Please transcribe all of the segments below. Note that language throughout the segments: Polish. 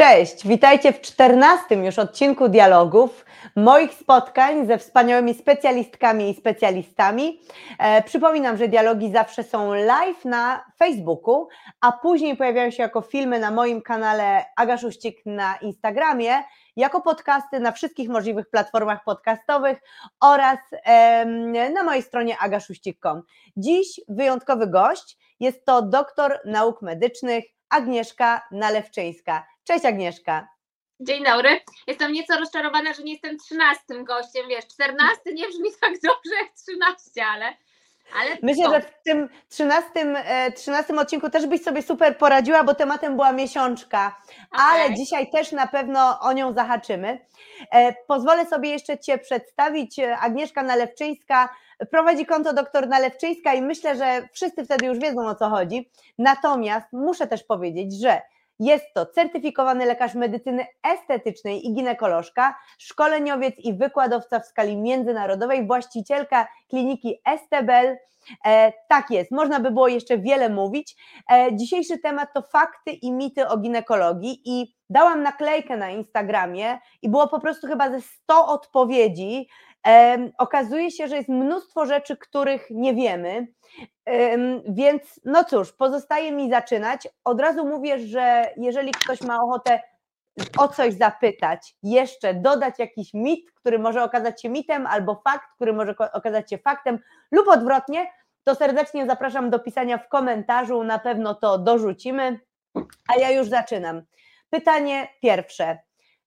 Cześć, witajcie w czternastym już odcinku dialogów, moich spotkań ze wspaniałymi specjalistkami i specjalistami. E, przypominam, że dialogi zawsze są live na Facebooku, a później pojawiają się jako filmy na moim kanale Agaszuścik na Instagramie, jako podcasty na wszystkich możliwych platformach podcastowych oraz na mojej stronie agaszuścik.com. Dziś wyjątkowy gość jest to doktor nauk medycznych Agnieszka Nalewczyńska. Cześć Agnieszka. Dzień dobry. Jestem nieco rozczarowana, że nie jestem trzynastym gościem, wiesz, czternasty nie brzmi tak dobrze jak trzynaście, ale... ale Myślę, że w tym trzynastym, e, trzynastym odcinku też byś sobie super poradziła, bo tematem była miesiączka, okay. ale dzisiaj też na pewno o nią zahaczymy. E, pozwolę sobie jeszcze Cię przedstawić. Agnieszka Nalewczyńska prowadzi konto doktor Nalewczyńska i myślę, że wszyscy wtedy już wiedzą o co chodzi. Natomiast muszę też powiedzieć, że jest to certyfikowany lekarz medycyny estetycznej i ginekolożka, szkoleniowiec i wykładowca w skali międzynarodowej, właścicielka kliniki Estebel. E, tak jest, można by było jeszcze wiele mówić. E, dzisiejszy temat to fakty i mity o ginekologii i dałam naklejkę na Instagramie i było po prostu chyba ze 100 odpowiedzi. Okazuje się, że jest mnóstwo rzeczy, których nie wiemy. Więc no cóż, pozostaje mi zaczynać. Od razu mówię, że jeżeli ktoś ma ochotę o coś zapytać, jeszcze dodać jakiś mit, który może okazać się mitem, albo fakt, który może okazać się faktem, lub odwrotnie, to serdecznie zapraszam do pisania w komentarzu, na pewno to dorzucimy. A ja już zaczynam. Pytanie pierwsze.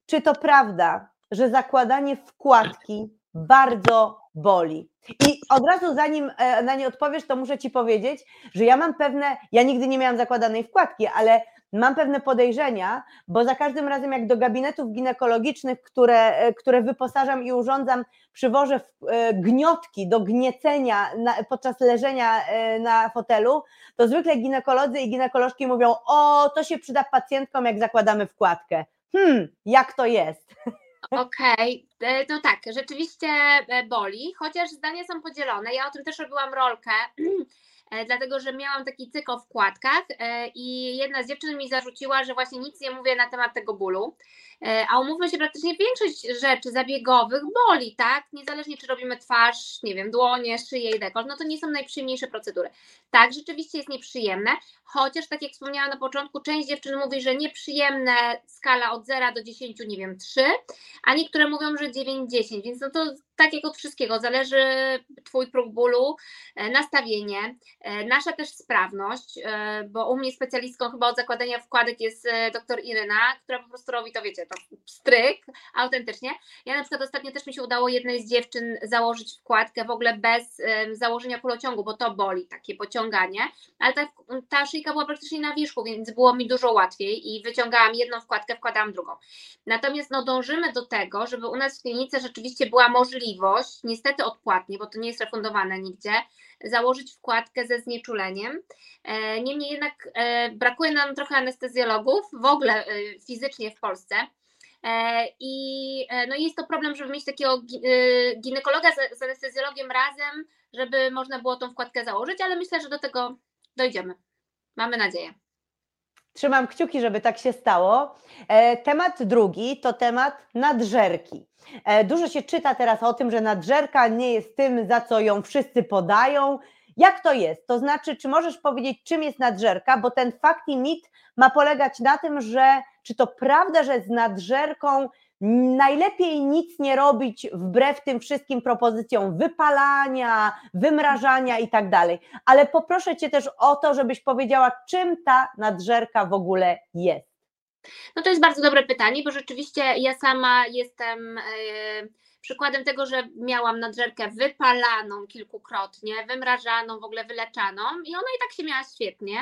Czy to prawda, że zakładanie wkładki bardzo boli. I od razu zanim e, na nie odpowiesz, to muszę Ci powiedzieć, że ja mam pewne, ja nigdy nie miałam zakładanej wkładki, ale mam pewne podejrzenia, bo za każdym razem jak do gabinetów ginekologicznych, które, e, które wyposażam i urządzam, przywożę e, gniotki do gniecenia na, podczas leżenia na fotelu, to zwykle ginekolodzy i ginekolożki mówią, o, to się przyda pacjentkom, jak zakładamy wkładkę. Hmm, jak to jest? Okej, okay. no tak, rzeczywiście e, boli, chociaż zdania są podzielone. Ja o tym też robiłam rolkę, e, dlatego że miałam taki cykl o wkładkach i jedna z dziewczyn mi zarzuciła, że właśnie nic nie mówię na temat tego bólu. E, a umówmy się, praktycznie większość rzeczy zabiegowych boli, tak? Niezależnie czy robimy twarz, nie wiem, dłonie, szyję i dekolt, no to nie są najprzyjemniejsze procedury. Tak, rzeczywiście jest nieprzyjemne, chociaż tak jak wspomniałam na początku, część dziewczyn mówi, że nieprzyjemne skala od 0 do 10, nie wiem, 3, a niektóre mówią, że 9-10, więc no to tak jak od wszystkiego, zależy Twój próg bólu, e, nastawienie, e, nasza też sprawność, bo u mnie specjalistką chyba od zakładania wkładek jest doktor Iryna, która po prostu robi to, wiecie, to stryk, autentycznie. Ja na przykład ostatnio też mi się udało jednej z dziewczyn założyć wkładkę w ogóle bez założenia kulociągu, bo to boli, takie pociąganie, ale ta, ta szyjka była praktycznie na wierzchu, więc było mi dużo łatwiej i wyciągałam jedną wkładkę, wkładałam drugą. Natomiast no, dążymy do tego, żeby u nas w klinice rzeczywiście była możliwość, niestety odpłatnie, bo to nie jest refundowane nigdzie, założyć wkładkę ze znieczuleniem. E, niemniej jednak e, brakuje nam trochę anestezjologów w ogóle e, fizycznie w Polsce. I no jest to problem, żeby mieć takiego ginekologa z anestezjologiem razem, żeby można było tą wkładkę założyć, ale myślę, że do tego dojdziemy. Mamy nadzieję. Trzymam kciuki, żeby tak się stało. Temat drugi to temat nadżerki. Dużo się czyta teraz o tym, że nadżerka nie jest tym, za co ją wszyscy podają. Jak to jest? To znaczy, czy możesz powiedzieć, czym jest nadżerka? Bo ten fakt i mit ma polegać na tym, że czy to prawda, że z nadżerką najlepiej nic nie robić wbrew tym wszystkim propozycjom wypalania, wymrażania i tak dalej. Ale poproszę Cię też o to, żebyś powiedziała, czym ta nadżerka w ogóle jest. No to jest bardzo dobre pytanie, bo rzeczywiście ja sama jestem. Yy przykładem tego, że miałam nadżerkę wypalaną kilkukrotnie, wymrażaną, w ogóle wyleczaną i ona i tak się miała świetnie.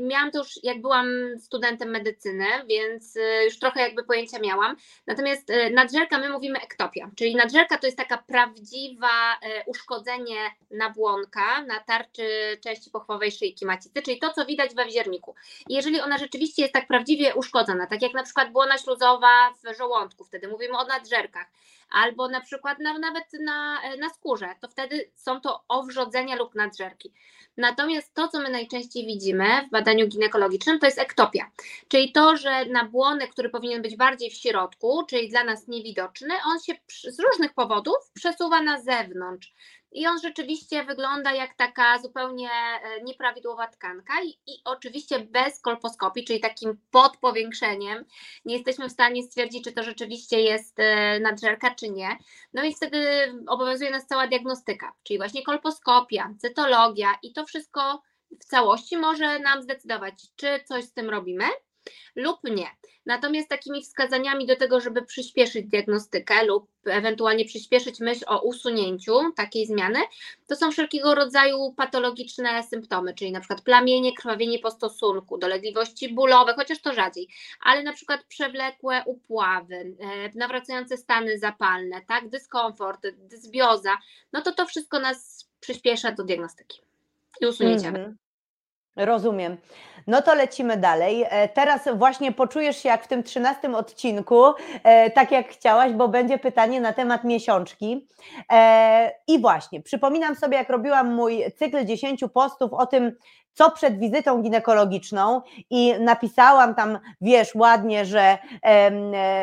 Miałam to już, jak byłam studentem medycyny, więc y, już trochę jakby pojęcia miałam. Natomiast y, nadżerka, my mówimy ektopia, czyli nadżerka to jest taka prawdziwa y, uszkodzenie nabłonka na tarczy części pochwowej szyjki macicy, czyli to, co widać we wzierniku. I jeżeli ona rzeczywiście jest tak prawdziwie uszkodzona, tak jak na przykład błona śluzowa w żołądku, wtedy mówimy o nadżerkach, albo na przykład na, nawet na, na skórze, to wtedy są to owrzodzenia lub nadżerki. Natomiast to, co my najczęściej widzimy w badaniu ginekologicznym, to jest ektopia, czyli to, że nabłonek, który powinien być bardziej w środku, czyli dla nas niewidoczny, on się z różnych powodów przesuwa na zewnątrz. I on rzeczywiście wygląda jak taka zupełnie e, nieprawidłowa tkanka i, i, oczywiście bez kolposkopii, czyli takim podpowiększeniem, nie jesteśmy w stanie stwierdzić, czy to rzeczywiście jest e, nadżerka, czy nie. No i wtedy obowiązuje nas cała diagnostyka, czyli właśnie kolposkopia, cytologia i to wszystko w całości może nam zdecydować, czy coś z tym robimy, lub nie. Natomiast takimi wskazaniami do tego, żeby przyspieszyć diagnostykę lub ewentualnie przyspieszyć myśl o usunięciu takiej zmiany, to są wszelkiego rodzaju patologiczne symptomy, czyli na przykład plamienie, krwawienie po stosunku, dolegliwości bólowe, chociaż to rzadziej, ale na przykład przewlekłe upławy, e, nawracające stany zapalne, tak, dyskomfort, dysbioza, no to to wszystko nas przyspiesza do diagnostyki i usunięcia. Mm -hmm. Rozumiem. No to lecimy dalej. E, teraz właśnie poczujesz się jak w tym trzynastym odcinku, e, tak jak chciałaś, bo będzie pytanie na temat miesiączki. E, I właśnie, przypominam sobie, jak robiłam mój cykl 10 postów o tym, co przed wizytą ginekologiczną i napisałam tam, wiesz, ładnie, że e,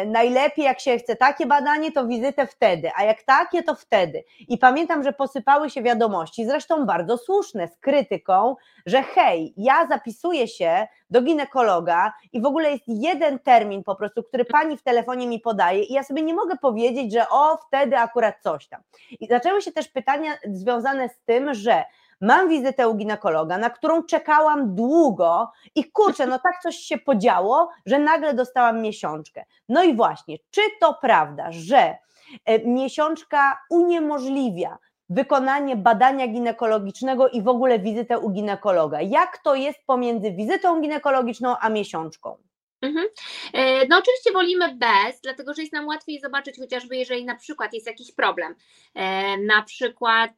najlepiej jak się chce takie badanie, to wizytę wtedy, a jak takie, to wtedy. I pamiętam, że posypały się wiadomości, zresztą bardzo słuszne, z krytyką, że hej, ja zapisuję się do ginekologa i w ogóle jest jeden termin po prostu, który pani w telefonie mi podaje i ja sobie nie mogę powiedzieć, że o, wtedy akurat coś tam. I zaczęły się też pytania związane z tym, że mam wizytę u ginekologa, na którą czekałam długo i kurczę, no tak coś się podziało, że nagle dostałam miesiączkę. No i właśnie, czy to prawda, że e, miesiączka uniemożliwia wykonanie badania ginekologicznego i w ogóle wizytę u ginekologa? Jak to jest pomiędzy wizytą ginekologiczną a miesiączką? Mhm. E, no oczywiście wolimy bez, dlatego że jest nam łatwiej zobaczyć chociażby jeżeli na przykład jest jakiś problem, e, na przykład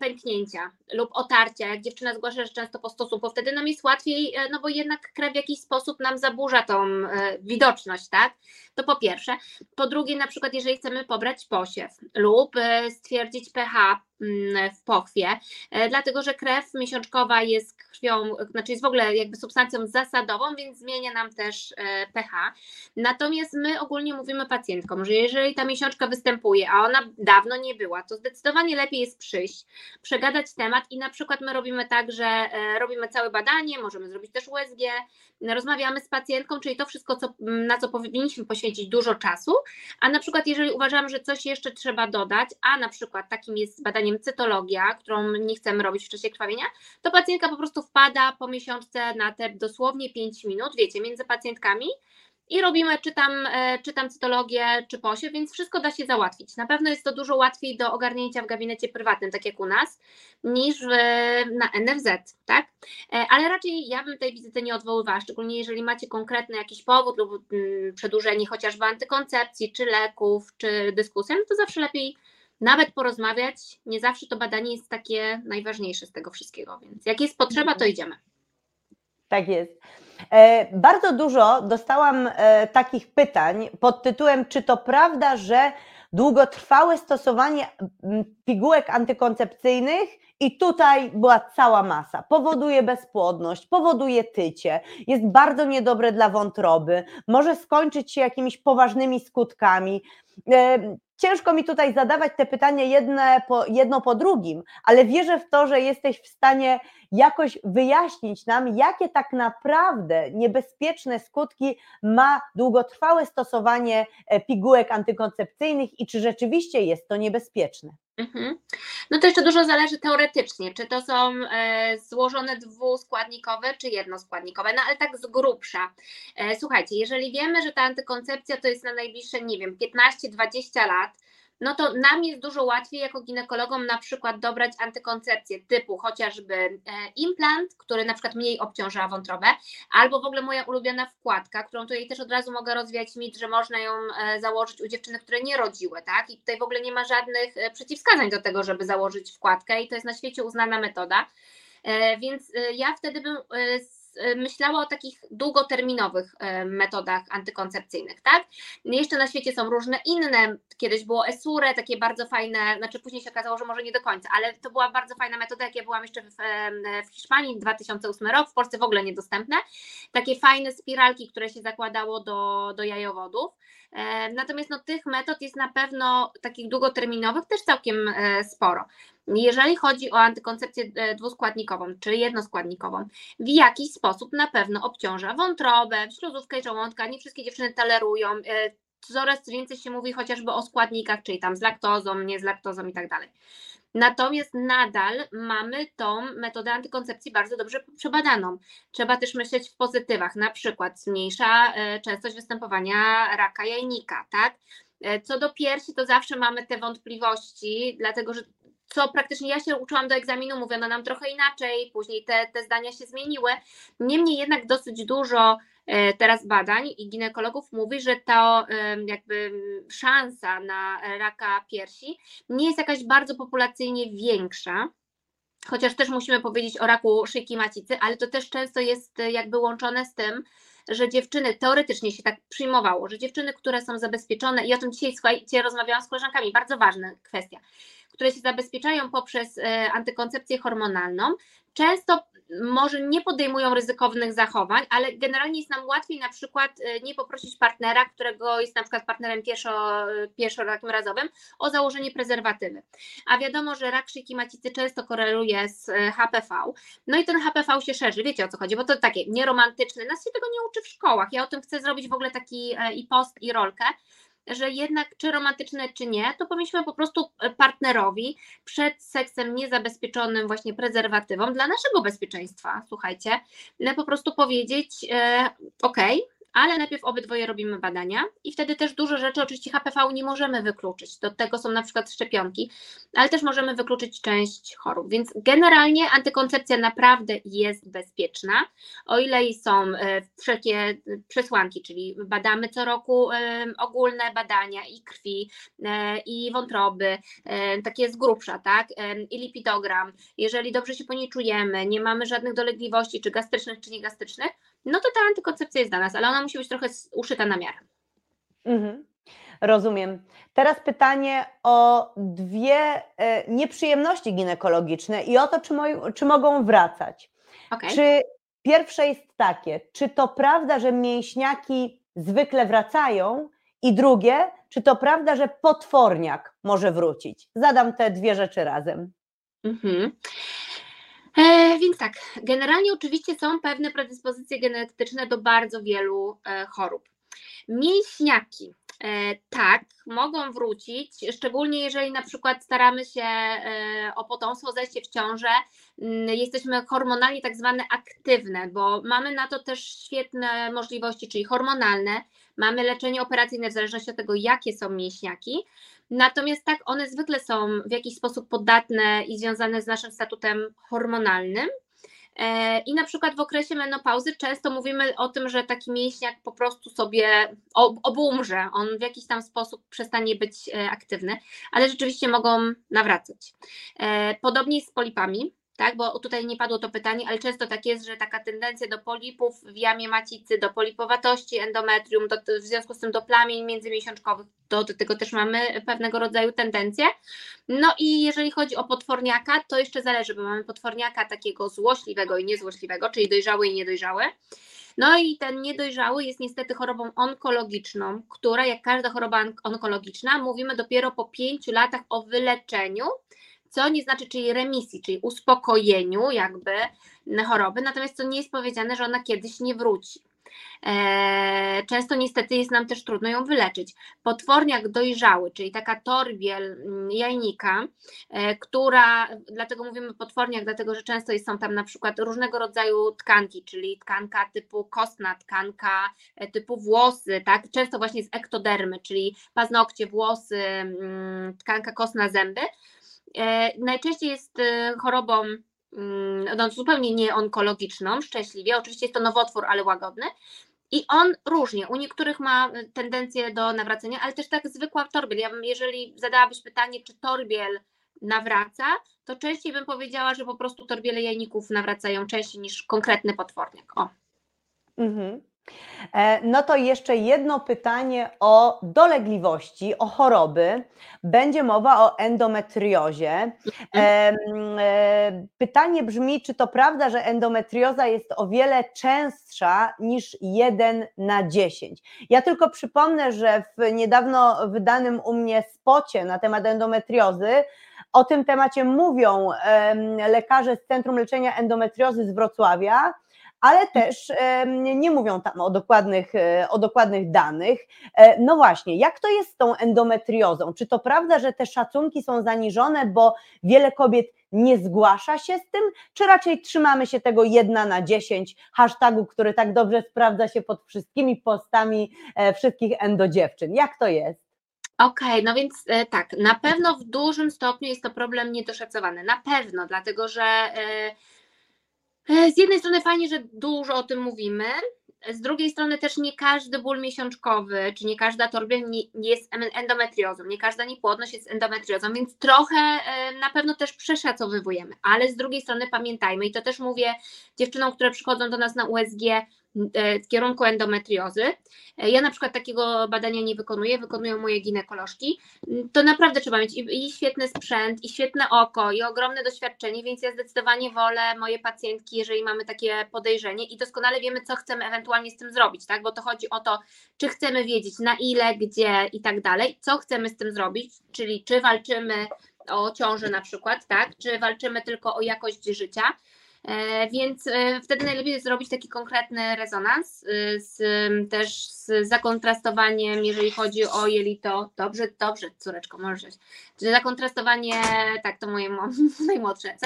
pęknięcia lub otarcia, jak dziewczyna zgłasza, że często po stosunku, wtedy nam jest łatwiej, e, no bo jednak krew w jakiś sposób nam zaburza tą widoczność, tak? To po pierwsze. Po drugie, na przykład jeżeli chcemy pobrać posiew lub stwierdzić pH w pochwie, e, dlatego że krew miesiączkowa jest krwią, znaczy jest w ogóle jakby substancją zasadową, więc zmienia nam też e, pH. Natomiast my ogólnie mówimy pacjentkom, że jeżeli ta miesiączka występuje, a ona dawno nie była, to zdecydowanie lepiej jest przyjść, przegadać temat i na przykład my robimy tak, że e, robimy całe badanie, możemy zrobić też USG, rozmawiamy z pacjentką, czyli to wszystko, co, na co powinniśmy poświęcić dużo czasu, a na przykład jeżeli uważamy, że coś jeszcze trzeba dodać, a na przykład takim jest badaniem cytologia, którą nie chcemy robić w czasie krwawienia, to pacjentka po prostu wpada po miesiączce na te dosłownie 5 minut, wiecie, między pacjentkami i robimy, czytam, e, czytam cytologię czy posie, więc wszystko da się załatwić. Na pewno jest to dużo łatwiej do ogarnięcia w gabinecie prywatnym, tak jak u nas, niż w, na NFZ, tak? E, ale raczej ja bym tej wizyty nie odwoływała, szczególnie jeżeli macie konkretny jakiś powód lub mm, przedłużenie chociażby antykoncepcji, czy leków, czy dyskusji, no to zawsze lepiej nawet porozmawiać. Nie zawsze to badanie jest takie najważniejsze z tego wszystkiego, więc jak jest potrzeba, to idziemy. Tak jest. E, bardzo dużo dostałam e, takich pytań pod tytułem, czy to prawda, że długotrwałe stosowanie pigułek antykoncepcyjnych i tutaj była cała masa. Powoduje bezpłodność, powoduje tycie, jest bardzo niedobre dla wątroby, może skończyć się jakimiś poważnymi skutkami. E, ciężko mi tutaj zadawać te pytania jedne po, jedno po drugim, ale wierzę w to, że jesteś w stanie jakoś wyjaśnić nam, jakie tak naprawdę niebezpieczne skutki ma długotrwałe stosowanie e, pigułek antykoncepcyjnych i czy rzeczywiście jest to niebezpieczne. Mhm. No to jeszcze dużo zależy teoretycznie, czy to są e, złożone dwuskładnikowe, czy jednoskładnikowe, no ale tak z grubsza. E, słuchajcie, jeżeli wiemy, że ta antykoncepcja to jest na najbliższe, nie wiem, 15-20 lat, no to nam jest dużo łatwiej jako ginekologom na przykład dobrać antykoncepcję typu chociażby e, implant, który na przykład mniej obciąża wątrobę, albo w ogóle moja ulubiona wkładka, którą tutaj też od razu mogę rozwijać mit, że można ją e, założyć u dziewczyny, które nie rodziły, tak? I tutaj w ogóle nie ma żadnych e, przeciwwskazań do tego, żeby założyć wkładkę i to jest na świecie uznana metoda. Więc ja wtedy bym myślała o takich długoterminowych e, metodach antykoncepcyjnych, tak? Jeszcze na świecie są różne inne, kiedyś było Esure, takie bardzo fajne, znaczy później się okazało, że może nie do końca, ale to była bardzo fajna metoda, jak ja byłam jeszcze w, w Hiszpanii 2008 rok, w Polsce w ogóle niedostępne, takie fajne spiralki, które się zakładało do, do jajowodów, Natomiast no, tych metod jest na pewno takich długoterminowych też całkiem e, sporo. Jeżeli chodzi o antykoncepcję e, dwuskładnikową, czyli jednoskładnikową, w jakiś sposób na pewno obciąża wątrobę, śluzówkę żołądka. Nie wszystkie dziewczyny tolerują. e, Coraz więcej się mówi chociażby o składnikach, czyli tam z laktozą, nie z laktozą i tak dalej. Natomiast nadal mamy tą metodę antykoncepcji bardzo dobrze przebadaną. Trzeba też myśleć w pozytywach, na przykład zmniejsza e, częstość występowania raka jajnika, tak? E, Co do piersi, to zawsze mamy te wątpliwości, dlatego że co praktycznie ja się uczyłam do egzaminu, mówiono nam trochę inaczej, później te, te zdania się zmieniły. Niemniej jednak dosyć dużo e, teraz badań i ginekologów mówi, że to e, jakby szansa na raka piersi nie jest jakaś bardzo populacyjnie większa. Chociaż też musimy powiedzieć o raku szyjki macicy, ale to też często jest e, jakby łączone z tym, że dziewczyny, teoretycznie się tak przyjmowało, że dziewczyny, które są zabezpieczone, i o tym dzisiaj, słuchajcie, rozmawiałam z koleżankami, bardzo ważna kwestia, które się zabezpieczają poprzez e, antykoncepcję hormonalną, często może nie podejmują ryzykownych zachowań, ale generalnie jest nam łatwiej na przykład e, nie poprosić partnera, którego jest na przykład partnerem pierwszo, pierwszorazowym, o założenie prezerwatywy. A wiadomo, że rak szyjki macicy często koreluje z e, HPV, no i ten HPV się szerzy, wiecie o co chodzi, bo to takie nieromantyczne, nas się tego nie uczy w szkołach, ja o tym chcę zrobić w ogóle taki i post i rolkę, że jednak czy romantyczne, czy nie, to powinniśmy po prostu partnerowi przed seksem niezabezpieczonym właśnie prezerwatywą dla naszego bezpieczeństwa, słuchajcie, po prostu powiedzieć, e, ok, ale najpierw obydwoje robimy badania i wtedy też dużo rzeczy, oczywiście HPV nie możemy wykluczyć, do tego są na przykład szczepionki, ale też możemy wykluczyć część chorób, więc generalnie antykoncepcja naprawdę jest bezpieczna, o ile są e, wszelkie przesłanki, czyli badamy co roku e, ogólne badania i krwi, e, i wątroby, takie z grubsza, tak, i lipidogram, jeżeli dobrze się po niej czujemy, nie mamy żadnych dolegliwości, czy gastrycznych, czy niegastrycznych, no to ta antykoncepcja jest dla nas, ale ona musi być trochę uszyta na miarę. Mhm. Rozumiem. Teraz pytanie o dwie e, nieprzyjemności ginekologiczne i o to, czy, mo- czy mogą wracać. Okay. Czy pierwsze jest takie, czy to prawda, że mięśniaki zwykle wracają? I drugie, czy to prawda, że potworniak może wrócić? Zadam te dwie rzeczy razem. Mhm. E, więc tak, generalnie oczywiście są pewne predyspozycje genetyczne do bardzo wielu e, chorób. Mięśniaki, e, tak, mogą wrócić, szczególnie jeżeli na przykład staramy się e, o potomstwo, zajście w ciążę, m, jesteśmy hormonalnie tak zwane aktywne, bo mamy na to też świetne możliwości, czyli hormonalne, mamy leczenie operacyjne w zależności od tego, jakie są mięśniaki, Natomiast tak, one zwykle są w jakiś sposób podatne i związane z naszym statutem hormonalnym. E, I na przykład w okresie menopauzy często mówimy o tym, że taki mięśniak po prostu sobie obumrze, on w jakiś tam sposób przestanie być e, aktywny, ale rzeczywiście mogą nawracać. E, podobnie jest z polipami tak, bo tutaj nie padło to pytanie, ale często tak jest, że taka tendencja do polipów w jamie macicy, do polipowatości endometrium, do, w związku z tym do plamień międzymiesiączkowych, do, do tego też mamy pewnego rodzaju tendencje. No i jeżeli chodzi o potworniaka, to jeszcze zależy, bo mamy potworniaka takiego złośliwego i niezłośliwego, czyli dojrzały i niedojrzały. No i ten niedojrzały jest niestety chorobą onkologiczną, która jak każda choroba onkologiczna, mówimy dopiero po pięciu latach o wyleczeniu, co nie znaczy, czyli remisji, czyli uspokojeniu jakby choroby, natomiast to nie jest powiedziane, że ona kiedyś nie wróci. Eee, często niestety jest nam też trudno ją wyleczyć. Potworniak dojrzały, czyli taka torbiel mm, jajnika, e, która, dlatego mówimy potworniak, dlatego że często są tam na przykład różnego rodzaju tkanki, czyli tkanka typu kostna, tkanka e, typu włosy, tak? często właśnie z ektodermy, czyli paznokcie, włosy, mm, tkanka kostna, zęby. E, najczęściej jest chorobą mm, no, zupełnie nieonkologiczną, szczęśliwie. Oczywiście jest to nowotwór, ale łagodny. I on różnie. U niektórych ma tendencję do nawracania, ale też tak zwykła torbiel. Ja bym, jeżeli zadałabyś pytanie, czy torbiel nawraca, to częściej bym powiedziała, że po prostu torbiele jajników nawracają częściej niż konkretny potworniak. O. Mhm. E, no to jeszcze jedno pytanie o dolegliwości, o choroby. Będzie mowa o endometriozie. E, e, pytanie brzmi, czy to prawda, że endometrioza jest o wiele częstsza niż 1 na 10? Ja tylko przypomnę, że w niedawno wydanym u mnie spocie na temat endometriozy o tym temacie mówią lekarze z Centrum Leczenia Endometriozy z Wrocławia ale też nie mówią tam o dokładnych, e, o dokładnych danych. E, no właśnie, jak to jest z tą endometriozą? Czy to prawda, że te szacunki są zaniżone, bo wiele kobiet nie zgłasza się z tym, czy raczej trzymamy się tego jedna na dziesięć hashtagu, który tak dobrze sprawdza się pod wszystkimi postami e, wszystkich endodziewczyn? Jak to jest? Okej, okay, no więc tak, na pewno w dużym stopniu jest to problem niedoszacowany. Na pewno, dlatego że z jednej strony fajnie, że dużo o tym mówimy, z drugiej strony też nie każdy ból miesiączkowy, czy nie każda torbia nie jest endometriozą, nie każda niepłodność jest endometriozą, więc trochę e, na pewno też przeszacowywujemy, ale z drugiej strony pamiętajmy i to też mówię dziewczynom, które przychodzą do nas na USG, E, w kierunku endometriozy. E, ja na przykład takiego badania nie wykonuję, wykonują moje ginekolożki. Mm, to naprawdę trzeba mieć i, i świetny sprzęt, i świetne oko, i ogromne doświadczenie, więc ja zdecydowanie wolę moje pacjentki, jeżeli mamy takie podejrzenie i doskonale wiemy, co chcemy ewentualnie z tym zrobić, tak? Bo to chodzi o to, czy chcemy wiedzieć na ile, gdzie i tak dalej, co chcemy z tym zrobić, czyli czy walczymy o ciążę na przykład, tak? Czy walczymy tylko o jakość życia, E, więc e, wtedy najlepiej zrobić taki konkretny rezonans e, z, też z zakontrastowaniem, jeżeli chodzi o jelito. Dobrze, dobrze, córeczko, możesz. Czyli zakontrastowanie, tak to moje najmłodsze,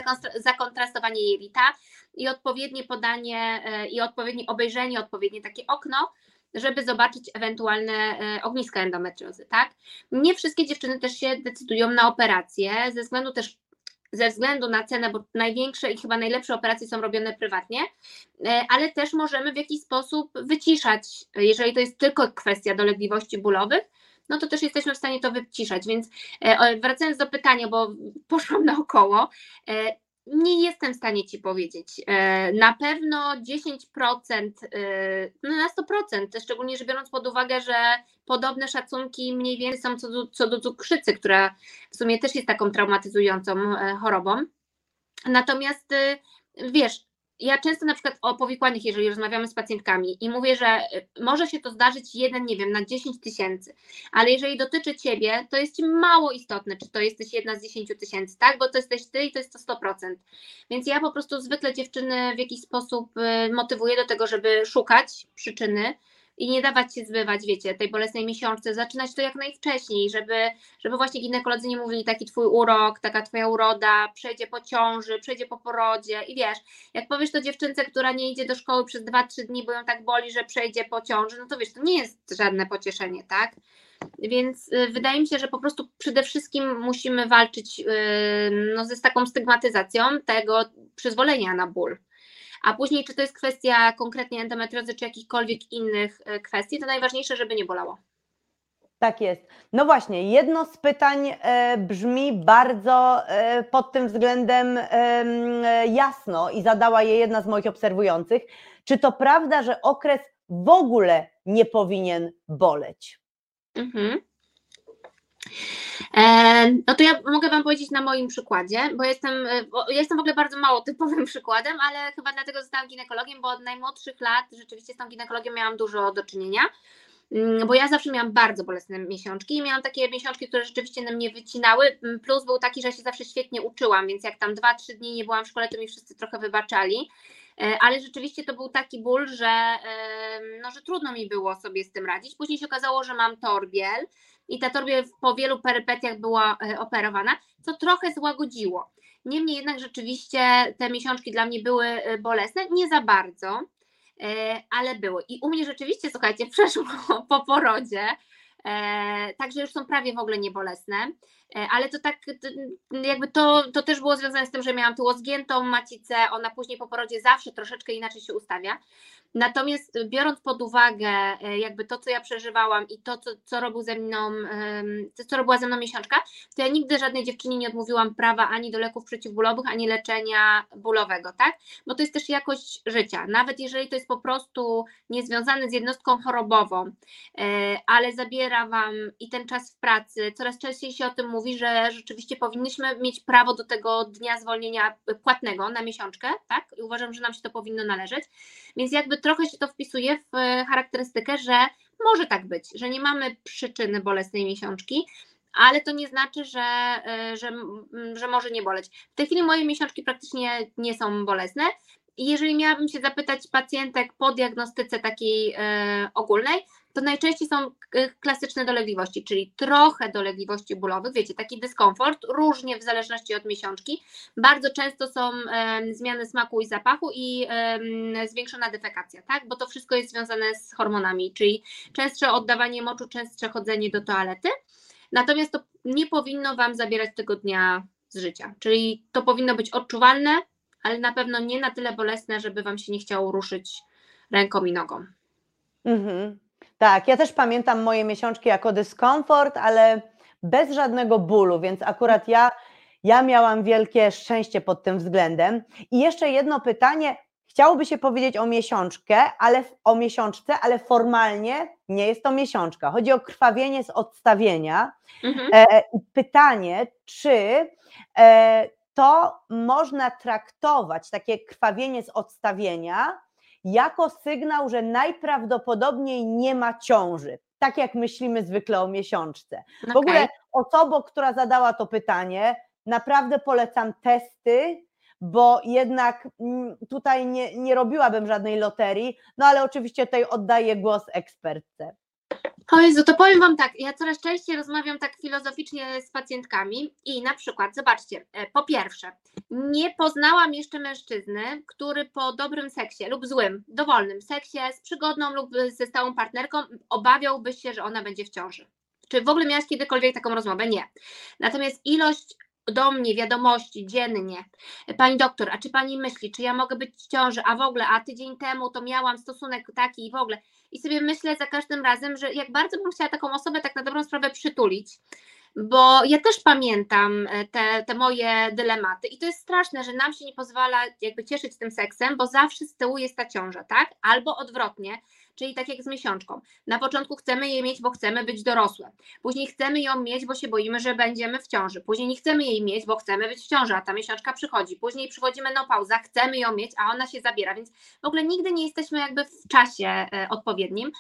zakontrastowanie jelita i odpowiednie podanie i odpowiednie obejrzenie, odpowiednie takie okno, żeby zobaczyć ewentualne ogniska endometriozy, tak? Nie wszystkie dziewczyny też się decydują na operację, ze względu też ze względu na cenę, bo największe i chyba najlepsze operacje są robione prywatnie, e, ale też możemy w jakiś sposób wyciszać, jeżeli to jest tylko kwestia dolegliwości bólowych, no to też jesteśmy w stanie to wyciszać. Więc e, wracając do pytania, bo poszłam naokoło, e, nie jestem w stanie Ci powiedzieć. E, na pewno 10%, e, no na 100%, szczególnie, że biorąc pod uwagę, że podobne szacunki mniej więcej są co do, co do cukrzycy, która w sumie też jest taką traumatyzującą e, chorobą. Natomiast wiesz, ja często na przykład o powikłanych, jeżeli rozmawiamy z pacjentkami i mówię, że y, może się to zdarzyć jeden, nie wiem, na 10 tysięcy, ale jeżeli dotyczy Ciebie, to jest Ci mało istotne, czy to jesteś jedna z 10 tysięcy, tak? Bo to jesteś Ty i to jest to 100%. Więc ja po prostu zwykle dziewczyny w jakiś sposób y, motywuję do tego, żeby szukać przyczyny, i nie dawać się zbywać, wiecie, tej bolesnej miesiączce, zaczynać to jak najwcześniej, żeby, żeby właśnie ginekolodzy nie mówili taki twój urok, taka twoja uroda, przejdzie po ciąży, przejdzie po porodzie i wiesz, jak powiesz to dziewczynce, która nie idzie do szkoły przez 2-3 dni, bo ją tak boli, że przejdzie po ciąży, no to wiesz, to nie jest żadne pocieszenie, tak? Więc y, wydaje mi się, że po prostu przede wszystkim musimy walczyć y, no, ze z taką stygmatyzacją tego przyzwolenia na ból a później czy to jest kwestia konkretnie endometriozy, czy jakichkolwiek innych e, kwestii, to najważniejsze, żeby nie bolało. Tak jest. No właśnie, jedno z pytań e, brzmi bardzo e, pod tym względem jasno i zadała je jedna z moich obserwujących. Czy to prawda, że okres w ogóle nie powinien boleć? Mhm. E, no to ja mogę Wam powiedzieć na moim przykładzie, bo jestem, e, bo jestem w ogóle bardzo mało typowym przykładem, ale chyba dlatego zostałam ginekologiem, bo od najmłodszych lat rzeczywiście z tą ginekologią miałam dużo do czynienia mm, bo ja zawsze miałam bardzo bolesne miesiączki i miałam takie miesiączki, które rzeczywiście na mnie wycinały, mm, plus był taki, że się zawsze świetnie uczyłam, więc jak tam dwa, trzy dni nie byłam w szkole, to mi wszyscy trochę wybaczali, e, ale rzeczywiście to był taki ból, że, no, że trudno mi było sobie z tym radzić. Później się okazało, że mam torbiel, i ta torbie po wielu perypetiach była e, operowana, co trochę złagodziło. Niemniej jednak rzeczywiście te miesiączki dla mnie były e, bolesne, nie za bardzo, e, ale były. I u mnie rzeczywiście, słuchajcie, przeszło po porodzie, także już są prawie w ogóle niebolesne. E, ale to tak, jakby to, to też było związane z tym, że miałam tu zgiętą macicę, ona później po porodzie zawsze troszeczkę inaczej się ustawia. Natomiast biorąc pod uwagę e, jakby to, co ja przeżywałam i to, co, co robił ze mną, co robiła ze mną miesiączka, to ja nigdy żadnej dziewczynie nie odmówiłam prawa ani do leków przeciwbólowych, ani leczenia bólowego, tak? Bo to jest też jakość życia. Nawet jeżeli to jest po prostu niezwiązane z jednostką chorobową, e, ale zabiera Wam i ten czas w pracy, coraz częściej się o tym mówi, że rzeczywiście powinniśmy mieć prawo do tego dnia zwolnienia płatnego na miesiączkę, tak? I uważam, że nam się to powinno należeć. Więc jakby trochę się to wpisuje w charakterystykę, że może tak być, że nie mamy przyczyny bolesnej miesiączki, ale to nie znaczy, że, że, że może nie boleć. W tej chwili moje miesiączki praktycznie nie są bolesne. Jeżeli miałabym się zapytać pacjentek po diagnostyce takiej e, ogólnej, to najczęściej są e, klasyczne dolegliwości, czyli trochę dolegliwości bólowych, wiecie, taki dyskomfort, różnie w zależności od miesiączki. Bardzo często są zmiany smaku i zapachu i zwiększona defekacja, tak? Bo to wszystko jest związane z hormonami, czyli częstsze oddawanie moczu, częstsze chodzenie do toalety. Natomiast to nie powinno Wam zabierać tego dnia z życia, czyli to powinno być odczuwalne, ale na pewno nie na tyle bolesne, żeby Wam się nie chciało ruszyć ręką i nogą. Mhm. Tak, ja też pamiętam moje miesiączki jako dyskomfort, ale bez żadnego bólu, więc akurat ja, ja miałam wielkie szczęście pod tym względem. I jeszcze jedno pytanie. Chciałoby się powiedzieć o miesiączkę, ale o miesiączce, ale formalnie nie jest to miesiączka. Chodzi o krwawienie z odstawienia. Mhm. E, pytanie, czy e, to można traktować, takie krwawienie z odstawienia, jako sygnał, że najprawdopodobniej nie ma ciąży. Tak jak myślimy zwykle o miesiączce. Okay. W ogóle osobą, która zadała to pytanie, naprawdę polecam testy, bo jednak mm, tutaj nie, nie robiłabym żadnej loterii, no ale oczywiście tutaj oddaję głos ekspertce. O Jezu, to powiem Wam tak, ja coraz częściej rozmawiam tak filozoficznie z pacjentkami i na przykład, zobaczcie, e, po pierwsze, nie poznałam jeszcze mężczyzny, który po dobrym seksie lub złym, dowolnym seksie z przygodną lub ze stałą partnerką obawiałby się, że ona będzie w ciąży. Czy w ogóle miałaś kiedykolwiek taką rozmowę? Nie. Natomiast ilość do mnie wiadomości dziennie. Pani doktor, a czy pani myśli, czy ja mogę być w ciąży, a w ogóle, a tydzień temu to miałam stosunek taki i w ogóle. I sobie myślę za każdym razem, że jak bardzo bym chciała taką osobę tak na dobrą sprawę przytulić, bo ja też pamiętam e, te, te moje dylematy i to jest straszne, że nam się nie pozwala jakby cieszyć tym seksem, bo zawsze z tyłu jest ta ciąża, tak? Albo odwrotnie, czyli tak jak z miesiączką. Na początku chcemy je mieć, bo chcemy być dorosłe. Później chcemy ją mieć, bo się boimy, że będziemy w ciąży. Później nie chcemy jej mieć, bo chcemy być w ciąży, a ta miesiączka przychodzi. Później przychodzi menopauza, chcemy ją mieć, a ona się zabiera, więc w ogóle nigdy nie jesteśmy jakby w czasie e, odpowiednim.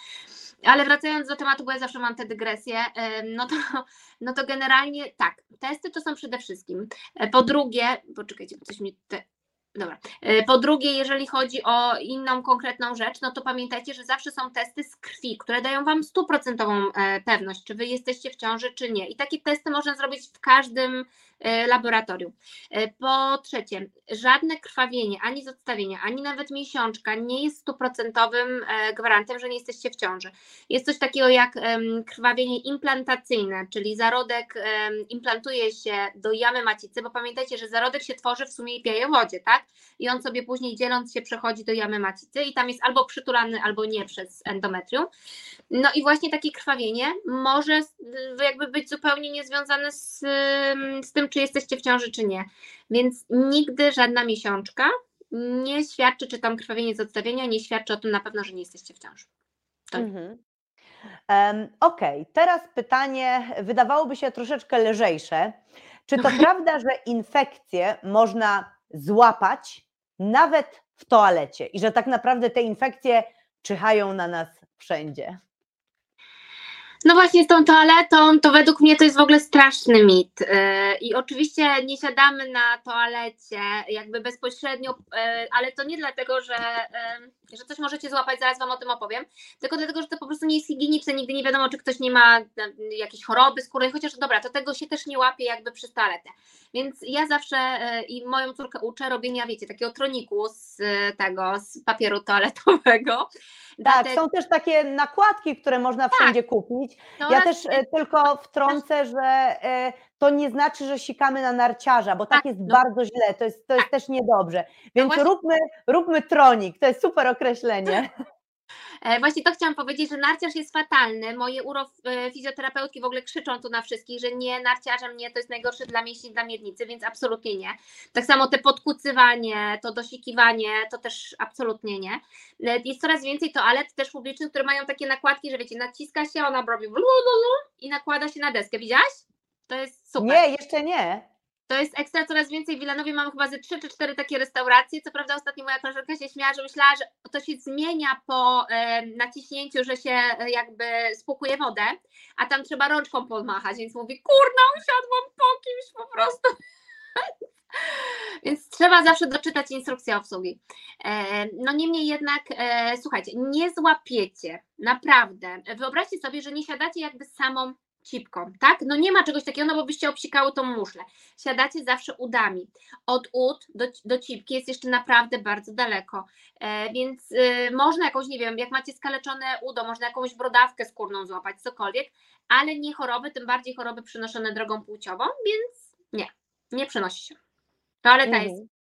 Ale wracając do tematu, bo ja zawsze mam te dygresje, e, no to, no to generalnie tak, testy to są przede wszystkim. E, po drugie, poczekajcie, coś mi te, Dobra. E, po drugie, jeżeli chodzi o inną konkretną rzecz, no to pamiętajcie, że zawsze są testy z krwi, które dają Wam stuprocentową e, pewność, czy Wy jesteście w ciąży, czy nie. I takie testy można zrobić w każdym laboratorium. Po trzecie, żadne krwawienie, ani z odstawienia, ani nawet miesiączka nie jest stuprocentowym gwarantem, że nie jesteście w ciąży. Jest coś takiego jak krwawienie implantacyjne, czyli zarodek implantuje się do jamy macicy, bo pamiętajcie, że zarodek się tworzy w sumie i pieje wodzie, tak? i on sobie później dzieląc się przechodzi do jamy macicy i tam jest albo przytulany, albo nie przez endometrium. No i właśnie takie krwawienie może jakby być zupełnie niezwiązane z, z tym, czy jesteście w ciąży, czy nie. Więc nigdy żadna miesiączka nie świadczy, czy tam krwawienie z odstawienia nie świadczy o tym na pewno, że nie jesteście w ciąży. Mhm. Um, Okej, okay. teraz pytanie wydawałoby się troszeczkę lżejsze. Czy to prawda, że infekcje można złapać nawet w toalecie i że tak naprawdę te infekcje czyhają na nas wszędzie. No właśnie z tą toaletą, to według mnie to jest w ogóle straszny mit. Y, I oczywiście nie siadamy na toalecie jakby bezpośrednio, y, ale to nie dlatego, że, y, że coś możecie złapać, zaraz Wam o tym opowiem, tylko dlatego, że to po prostu nie jest higieniczne, nigdy nie wiadomo, czy ktoś nie ma jakiejś choroby skórnej, chociaż dobra, to tego się też nie łapie jakby przez toaletę. Więc ja zawsze i moją córkę uczę robienia, wiecie, takiego troniku z tego, z papieru toaletowego. Tak, są też takie nakładki, które można wszędzie tak. kupić robić. No Ja też e, tylko wtrącę, że e, to nie znaczy, że sikamy na narciarza, bo tak Tak, jest no. bardzo źle, to jest, to jest też niedobrze. Więc właśnie- róbmy, róbmy tronik, to jest super określenie. E, Właśnie to chciałam powiedzieć, że narciarz jest fatalny. Moje urofizjoterapeutki w ogóle krzyczą tu na wszystkich, że nie, narciarzem nie, to jest najgorsze dla mięśni, dla miednicy, więc absolutnie nie. Tak samo te podkucywanie, to dosikiwanie, to też absolutnie nie. E, Jest coraz więcej toalet też publicznych, które mają takie nakładki, że wiecie, naciska się, ona robi i nakłada się na deskę. Widziałaś? To jest super. Nie, jeszcze nie. To jest ekstra, coraz więcej w Wilanowie mamy chyba ze 3 czy 4 takie restauracje. Co prawda ostatnio moja koleżanka się śmiała, że myślała, że to się zmienia po e, naciśnięciu, że się e, jakby spłukuje wodę, a tam trzeba rączką pomachać, więc mówi, kurna, usiadłam po kimś po prostu. Więc trzeba zawsze doczytać instrukcję obsługi. E, No niemniej jednak, słuchajcie, nie złapiecie, naprawdę. Wyobraźcie sobie, że nie siadacie jakby samą cipką, tak? No nie ma czegoś takiego, no bo byście obsikały tą muszlę. Siadacie zawsze udami. Od ud do, do cipki jest jeszcze naprawdę bardzo daleko, e, więc y, można jakąś, nie wiem, jak macie skaleczone udo, można jakąś brodawkę skórną złapać, cokolwiek, ale nie choroby, tym bardziej choroby przynoszone drogą płciową, więc nie, nie przenosi się. Toaleta Mhm. jest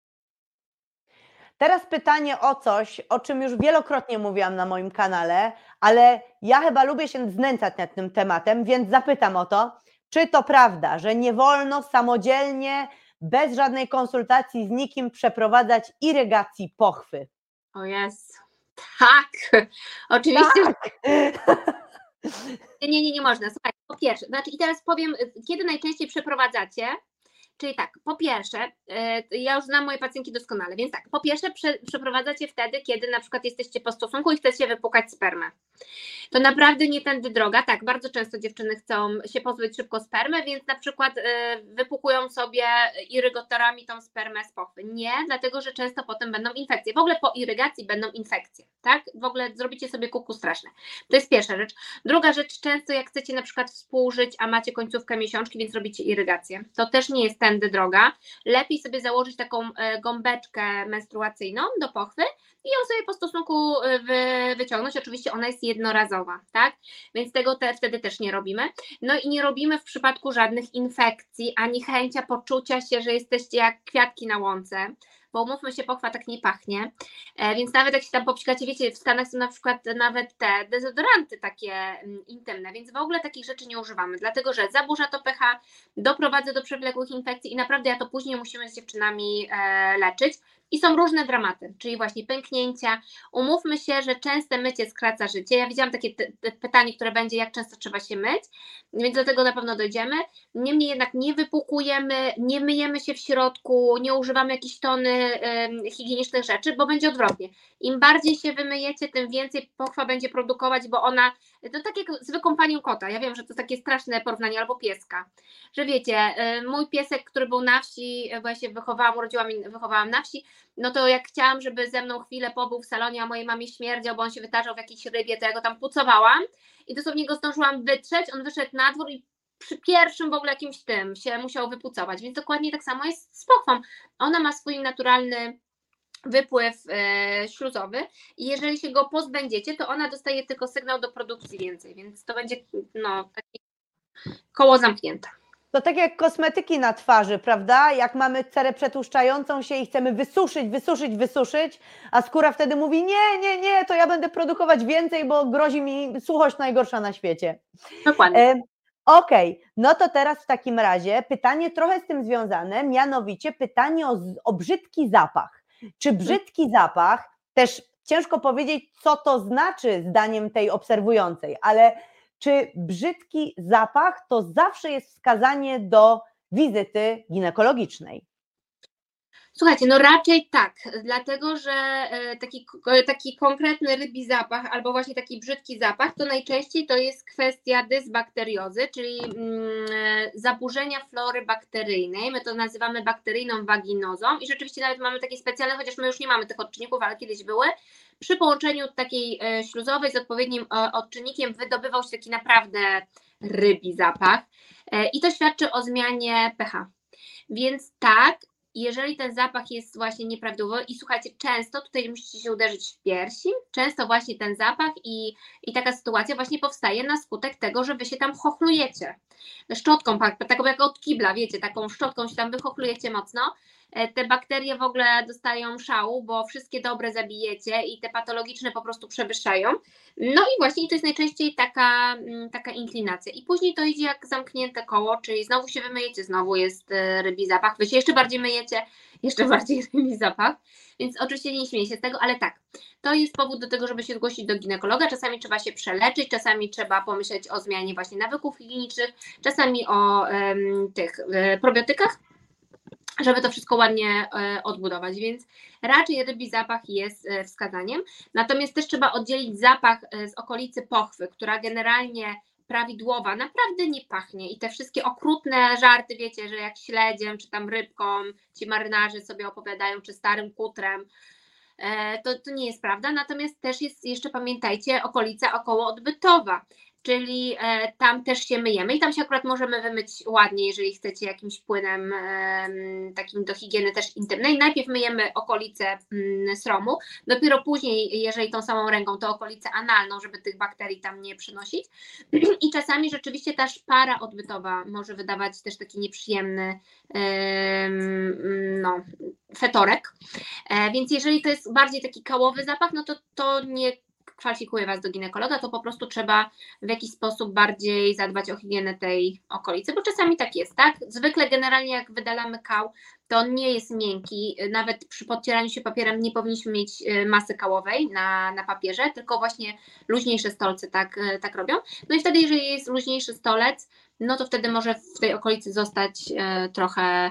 Teraz pytanie o coś, o czym już wielokrotnie mówiłam na moim kanale, ale ja chyba lubię się znęcać nad tym tematem, więc zapytam o to, czy to prawda, że nie wolno samodzielnie, bez żadnej konsultacji z nikim przeprowadzać irygacji pochwy? O jest. Tak, oczywiście. Tak. Nie, nie, nie można. Słuchaj, po pierwsze, znaczy i teraz powiem, kiedy najczęściej przeprowadzacie. Czyli tak, po pierwsze, y, ja już znam moje pacjentki doskonale, więc tak, po pierwsze prze, przeprowadzacie wtedy, kiedy na przykład jesteście po stosunku i chcecie wypukać spermę. To naprawdę nie tędy droga. Tak, bardzo często dziewczyny chcą się pozbyć szybko spermy, więc na przykład y, wypukują sobie irygatorami tą spermę z pochwy. Nie, dlatego że często potem będą infekcje. W ogóle po irygacji będą infekcje, tak? W ogóle zrobicie sobie kuku straszne. To jest pierwsza rzecz. Druga rzecz, często jak chcecie na przykład współżyć, a macie końcówkę miesiączki, więc robicie irygację. To też nie jest tędy droga. Lepiej sobie założyć taką e, gąbeczkę menstruacyjną do pochwy i ją sobie po stosunku e, wy, wyciągnąć. Oczywiście ona jest jednorazowa, tak? Więc tego te, wtedy też nie robimy. No i nie robimy w przypadku żadnych infekcji, ani chęcia poczucia się, że jesteście jak kwiatki na łące. Bo umówmy się, pochwa tak nie pachnie. E, więc nawet jak się tam popsikacie, wiecie, w Stanach są na przykład nawet te dezodoranty takie mm, intymne, więc w ogóle takich rzeczy nie używamy, dlatego że zaburza to pH, doprowadza do przewlekłych infekcji i naprawdę ja to później musimy z dziewczynami e, leczyć. I są różne dramaty, czyli właśnie pęknięcia. Umówmy się, że częste mycie skraca życie. Ja widziałam takie pytanie, które będzie, jak często trzeba się myć, więc do tego na pewno dojdziemy. Niemniej jednak nie wypukujemy, nie myjemy się w środku, nie używamy jakichś tony em, higienicznych rzeczy, bo będzie odwrotnie. Im bardziej się wymyjecie, tym więcej pochwa będzie produkować, bo ona, to tak jak z wykąpaniem kota. Ja wiem, że to takie straszne porównanie, albo pieska. Że wiecie, y, mój piesek, który był na wsi, bo ja się wychowałam, urodziłam i wychowałam na wsi, no to jak chciałam, żeby ze mną chwilę pobył w salonie, a mojej mamie śmierdział, bo on się wytarzał w jakiejś rybie, to ja go tam pucowałam i dosłownie go zdążyłam wytrzeć, on wyszedł na dwór i przy pierwszym w ogóle jakimś tym się musiał wypucować, więc dokładnie tak samo jest z pochwą. Ona ma swój naturalny wypływ e, śluzowy i jeżeli się go pozbędziecie, to ona dostaje tylko sygnał do produkcji więcej, więc to będzie no, takie koło zamknięte. To tak jak kosmetyki na twarzy, prawda? Jak mamy cerę przetłuszczającą się i chcemy wysuszyć, wysuszyć, wysuszyć, a skóra wtedy mówi: Nie, nie, nie, to ja będę produkować więcej, bo grozi mi suchość najgorsza na świecie. Dokładnie. E, Okej, no to teraz w takim razie pytanie trochę z tym związane, mianowicie pytanie o, o brzydki zapach. Czy brzydki zapach, też ciężko powiedzieć, co to znaczy zdaniem tej obserwującej, ale czy brzydki zapach to zawsze jest wskazanie do wizyty ginekologicznej? Słuchajcie, no raczej tak, dlatego że e, taki, taki konkretny rybi zapach albo właśnie taki brzydki zapach to najczęściej to jest kwestia dysbakteriozy, czyli mm, e, zaburzenia flory bakteryjnej. My to nazywamy bakteryjną waginozą i rzeczywiście nawet mamy takie specjalne, chociaż my już nie mamy tych odczynników, ale kiedyś były. Przy połączeniu takiej e, śluzowej z odpowiednim odczynnikiem wydobywał się taki naprawdę rybi zapach i to świadczy o zmianie pH. Więc tak, jeżeli ten zapach jest właśnie nieprawidłowy i słuchajcie, często tutaj musicie się uderzyć w piersi, często właśnie ten zapach i, i taka sytuacja właśnie powstaje na skutek tego, że wy się tam chochlujecie. Szczotką, tak- taką jak od kibla, wiecie, taką szczotką się tam wychochlujecie mocno. E, Te bakterie w ogóle dostają szału, bo wszystkie dobre zabijecie i te patologiczne po prostu przewyższają. No i właśnie to jest najczęściej taka, mm, taka inklinacja. I później to idzie jak zamknięte koło, czyli znowu się wymyjecie, znowu jest e, rybi zapach, wy się jeszcze bardziej myjecie, jeszcze bardziej rybi zapach. Więc oczywiście nie śmieję się z tego, ale tak, to jest powód do tego, żeby się zgłosić do ginekologa. Czasami trzeba się przeleczyć, czasami trzeba pomyśleć o zmianie właśnie nawyków higienicznych, czasami o em, tych e, probiotykach, żeby to wszystko ładnie e, odbudować, więc raczej rybi zapach jest e, wskazaniem. Natomiast też trzeba oddzielić zapach e, z okolicy pochwy, która generalnie prawidłowa, naprawdę nie pachnie i te wszystkie okrutne żarty, wiecie, że jak śledziem, czy tam rybką ci marynarze sobie opowiadają, czy starym kutrem, to, to nie jest prawda. Natomiast też jest jeszcze, pamiętajcie, okolica okołoodbytowa, czyli e, tam też się myjemy i tam się akurat możemy wymyć ładnie, jeżeli chcecie jakimś płynem em, takim do higieny też intymnej. Najpierw myjemy okolicę mm, sromu, dopiero później, jeżeli tą samą ręką, to okolicę analną, żeby tych bakterii tam nie przynosić. I czasami rzeczywiście ta szpara odbytowa może wydawać też taki nieprzyjemny em, no, fetorek. E, Więc jeżeli to jest bardziej taki kałowy zapach, no to to nie kwalifikuje Was do ginekologa, to po prostu trzeba w jakiś sposób bardziej zadbać o higienę tej okolicy, bo czasami tak jest, tak? Zwykle generalnie jak wydalamy kał, to on nie jest miękki, nawet przy podcieraniu się papierem nie powinniśmy mieć e, masy kałowej na, na papierze, tylko właśnie luźniejsze stolce tak, e, tak robią. No i wtedy, jeżeli jest luźniejszy stolec, no to wtedy może w tej okolicy zostać e, trochę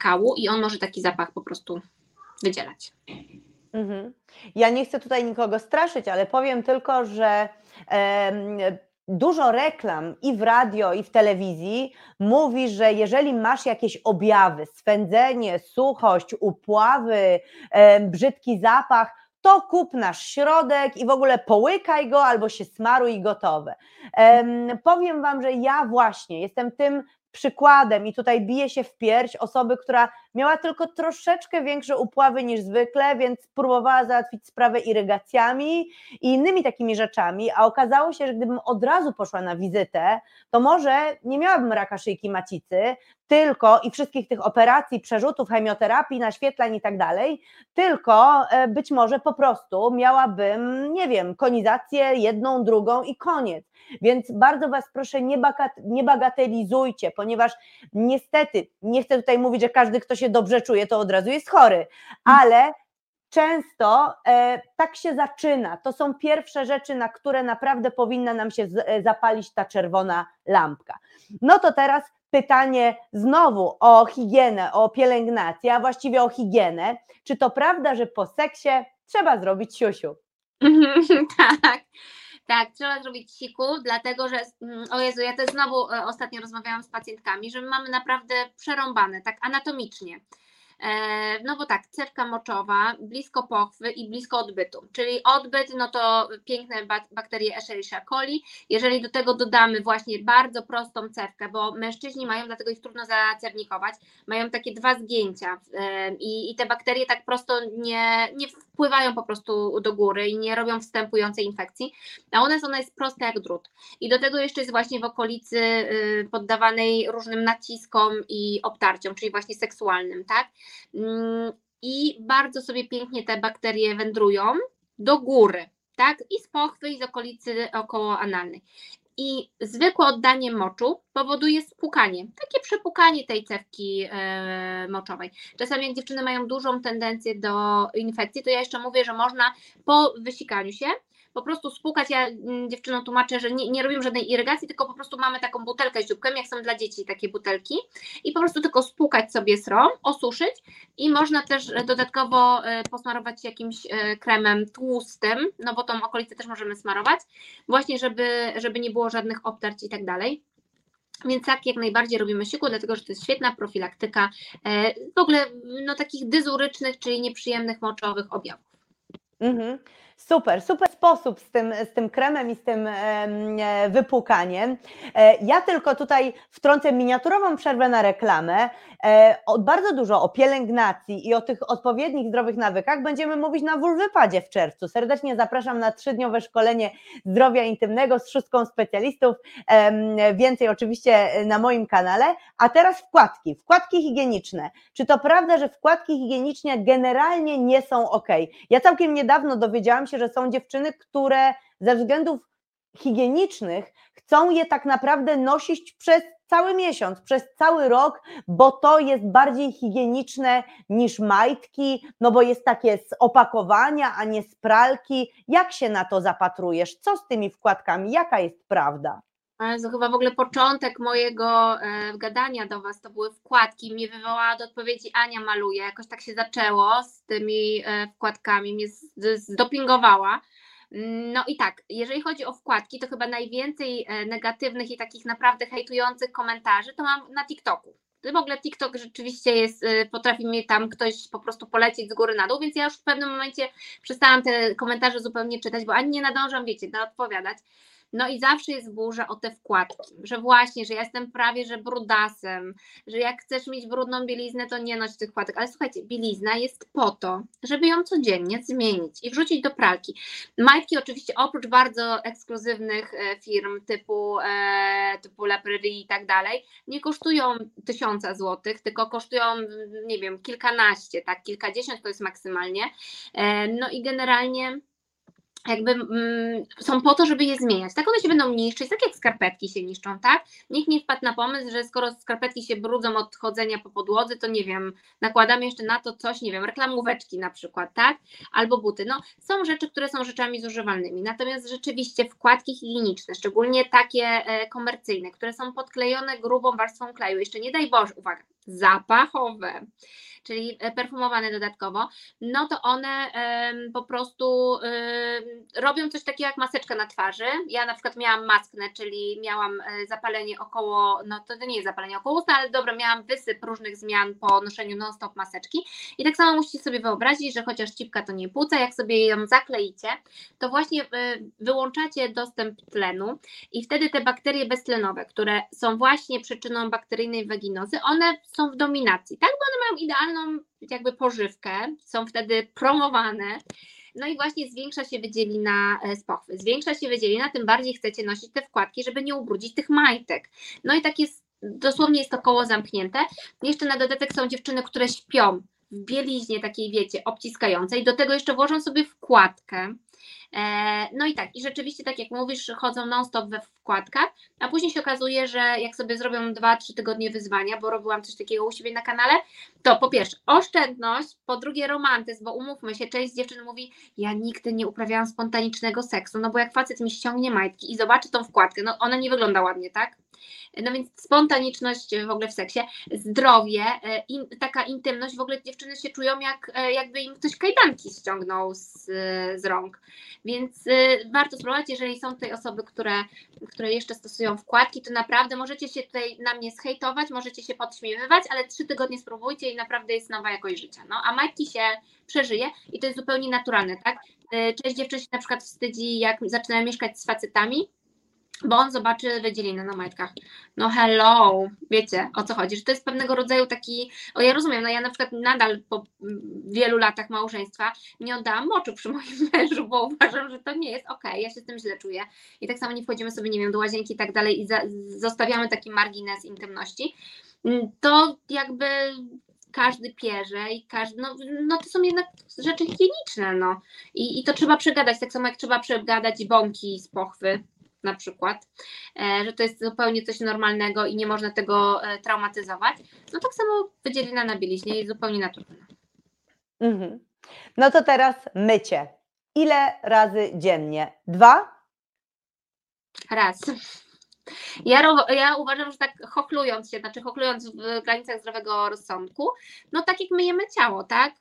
kału i on może taki zapach po prostu wydzielać. Mhm. Ja nie chcę tutaj nikogo straszyć, ale powiem tylko, że em, dużo reklam i w radio, i w telewizji mówi, że jeżeli masz jakieś objawy, swędzenie, suchość, upławy, em, brzydki zapach, to kup nasz środek i w ogóle połykaj go albo się smaruj i gotowe. Em, powiem Wam, że ja właśnie jestem tym przykładem i tutaj bije się w pierś osoby, która miała tylko troszeczkę większe upławy niż zwykle, więc próbowała załatwić sprawę irygacjami i innymi takimi rzeczami, a okazało się, że gdybym od razu poszła na wizytę, to może nie miałabym raka szyjki macicy, tylko i wszystkich tych operacji, przerzutów, chemioterapii, naświetlań i tak dalej, tylko e, być może po prostu miałabym, nie wiem, konizację jedną, drugą i koniec. Więc bardzo Was proszę, nie, bagat- nie bagatelizujcie, ponieważ niestety, nie chcę tutaj mówić, że każdy, kto się dobrze czuje, to od razu jest chory, ale często e, tak się zaczyna. To są pierwsze rzeczy, na które naprawdę powinna nam się z, e, zapalić ta czerwona lampka. No to teraz pytanie znowu o higienę, o pielęgnację, a właściwie o higienę. Czy to prawda, że po seksie trzeba zrobić siusiu? tak. Tak, trzeba zrobić siku, dlatego że, mm, o Jezu, ja też znowu e, ostatnio rozmawiałam z pacjentkami, że my mamy naprawdę przerąbane, tak anatomicznie. E, No bo tak, cewka moczowa, blisko pochwy i blisko odbytu, czyli odbyt, no to piękne bak- bakterie Escherichia coli. Jeżeli do tego dodamy właśnie bardzo prostą cewkę, bo mężczyźni mają, dlatego ich trudno zacewnikować, mają takie dwa zgięcia e, i, i te bakterie tak prosto nie, nie wpływają po prostu do góry i nie robią wstępującej infekcji, a u nas ona jest prosta jak drut. I do tego jeszcze jest właśnie w okolicy y, poddawanej różnym naciskom i obtarciom, czyli właśnie seksualnym, tak? Mm, I bardzo sobie pięknie te bakterie wędrują do góry, tak? I z pochwy, i z okolicy okołoanalnej. I zwykłe oddanie moczu powoduje spłukanie, takie przepukanie tej cewki e, moczowej. Czasami jak dziewczyny mają dużą tendencję do infekcji, to ja jeszcze mówię, że można po wysikaniu się po prostu spłukać. Ja mm, dziewczynom tłumaczę, że nie, nie robimy żadnej irygacji, tylko po prostu mamy taką butelkę z dzióbkiem, jak są dla dzieci takie butelki i po prostu tylko spłukać sobie srom, osuszyć i można też e, dodatkowo e, posmarować jakimś e, kremem tłustym, no bo tą okolicę też możemy smarować, właśnie żeby, żeby nie było żadnych obtarć i tak dalej. Więc tak, jak najbardziej robimy siku, dlatego że to jest świetna profilaktyka w ogóle no, takich dyzurycznych, czyli nieprzyjemnych moczowych objawów. Mhm. Super, super sposób z tym, z tym kremem i z tym e, wypłukaniem. E, Ja tylko tutaj wtrącę miniaturową przerwę na reklamę. E, Bardzo dużo o pielęgnacji i o tych odpowiednich zdrowych nawykach będziemy mówić na Wulwypadzie w czerwcu. Serdecznie zapraszam na trzydniowe szkolenie zdrowia intymnego z szóstką specjalistów. Więcej oczywiście na moim kanale. A teraz wkładki, wkładki higieniczne. Czy to prawda, że wkładki higieniczne generalnie nie są ok? Ja całkiem niedawno dowiedziałam się, że są dziewczyny, które ze względów higienicznych chcą je tak naprawdę nosić przez cały miesiąc, przez cały rok, bo to jest bardziej higieniczne niż majtki, no bo jest takie z opakowania, a nie z pralki. Jak się na to zapatrujesz? Co z tymi wkładkami? Jaka jest prawda? To chyba w ogóle początek mojego e, gadania do Was to były wkładki. Mnie wywołała do odpowiedzi Ania maluje. Jakoś tak się zaczęło z tymi e, wkładkami, mnie zdopingowała. No i tak, jeżeli chodzi o wkładki, to chyba najwięcej e, negatywnych i takich naprawdę hejtujących komentarzy to mam na TikToku. W ogóle TikTok rzeczywiście jest, potrafi mnie tam ktoś po prostu polecieć z góry na dół, więc ja już w pewnym momencie przestałam te komentarze zupełnie czytać, bo ani nie nadążam, wiecie, na odpowiadać. No i zawsze jest burza o te wkładki, że właśnie, że ja jestem prawie, że brudasem, że jak chcesz mieć brudną bieliznę, to nie noś tych wkładek. Ale słuchajcie, bielizna jest po to, żeby ją codziennie zmienić i wrzucić do pralki. Majtki oczywiście oprócz bardzo ekskluzywnych e, firm typu, e, typu La Prairie i tak dalej, nie kosztują tysiąca złotych, tylko kosztują, nie wiem, kilkanaście, tak, kilkadziesiąt to jest maksymalnie. E, no i generalnie jakby mm, są po to, żeby je zmieniać. Tak one się będą niszczyć, tak jak skarpetki się niszczą, tak? Nikt nie wpadł na pomysł, że skoro skarpetki się brudzą od chodzenia po podłodze, to nie wiem, nakładamy jeszcze na to coś, nie wiem, reklamóweczki na przykład, tak? Albo buty. No, są rzeczy, które są rzeczami zużywalnymi. Natomiast rzeczywiście wkładki higieniczne, szczególnie takie e, komercyjne, które są podklejone grubą warstwą kleju, jeszcze nie daj Boże, uwaga, zapachowe, czyli e, perfumowane dodatkowo, no to one po prostu robią coś takiego jak maseczka na twarzy. Ja na przykład miałam masknę, czyli miałam e, zapalenie około, no to, nie jest zapalenie około usta, ale dobra, miałam wysyp różnych zmian po noszeniu non-stop maseczki. I tak samo musicie sobie wyobrazić, że chociaż cipka to nie płuca, jak sobie ją zakleicie, to właśnie e, wyłączacie dostęp tlenu i wtedy te bakterie beztlenowe, które są właśnie przyczyną bakteryjnej waginozy, one są w dominacji, tak? Bo one mają idealną jakby pożywkę, są wtedy promowane. No i właśnie zwiększa się wydzielina e, z pochwy. Zwiększa się wydzielina, tym bardziej chcecie nosić te wkładki, żeby nie ubrudzić tych majtek. No i tak jest, dosłownie jest to koło zamknięte. Jeszcze na dodatek są dziewczyny, które śpią w bieliźnie takiej, wiecie, obciskającej. Do tego jeszcze włożą sobie wkładkę. E, No i tak, i rzeczywiście, tak jak mówisz, chodzą non-stop we wkładkach, a później się okazuje, że jak sobie zrobią 2-3 tygodnie wyzwania, bo robiłam coś takiego u siebie na kanale, to po pierwsze oszczędność, po drugie romantyzm, bo umówmy się, część dziewczyn mówi, ja nigdy nie uprawiałam spontanicznego seksu, no bo jak facet mi ściągnie majtki i zobaczy tą wkładkę, no ona nie wygląda ładnie, tak? No więc spontaniczność w ogóle w seksie, zdrowie, e, in, taka intymność, w ogóle dziewczyny się czują jak, e, jakby im ktoś kajdanki ściągnął z, z rąk. Więc warto spróbować, jeżeli są tutaj osoby, które, które jeszcze stosują wkładki, to naprawdę możecie się tutaj na mnie zhejtować, możecie się podśmiewywać, ale trzy tygodnie spróbujcie i naprawdę jest nowa jakość życia. No, a majtki się przeżyje i to jest zupełnie naturalne, tak? Część dziewczyn się na przykład wstydzi, jak zaczynają mieszkać z facetami, bo on zobaczy wydzielinę na majtkach. No hello, wiecie o co chodzi, że to jest pewnego rodzaju taki, o ja rozumiem, no ja na przykład nadal po wielu latach małżeństwa nie oddałam moczu przy moim mężu, bo uważam, że to nie jest okej, ja się z tym źle czuję. I tak samo nie wchodzimy sobie, nie wiem, do łazienki i tak dalej i za, zostawiamy taki margines intymności, Mm, to jakby każdy pierze i każdy, no, no to są jednak rzeczy higieniczne, no. I, i to trzeba przegadać, tak samo jak trzeba przegadać bąki z pochwy, na przykład, e, że to jest zupełnie coś normalnego i nie można tego e, traumatyzować, no tak samo wydzielina na bieliźnie jest zupełnie naturalna. Mhm. No to teraz mycie. Ile razy dziennie? Dwa? Raz. Ja, ja uważam, że tak chochlując się, znaczy chochlując w granicach zdrowego rozsądku, no tak jak myjemy ciało, tak?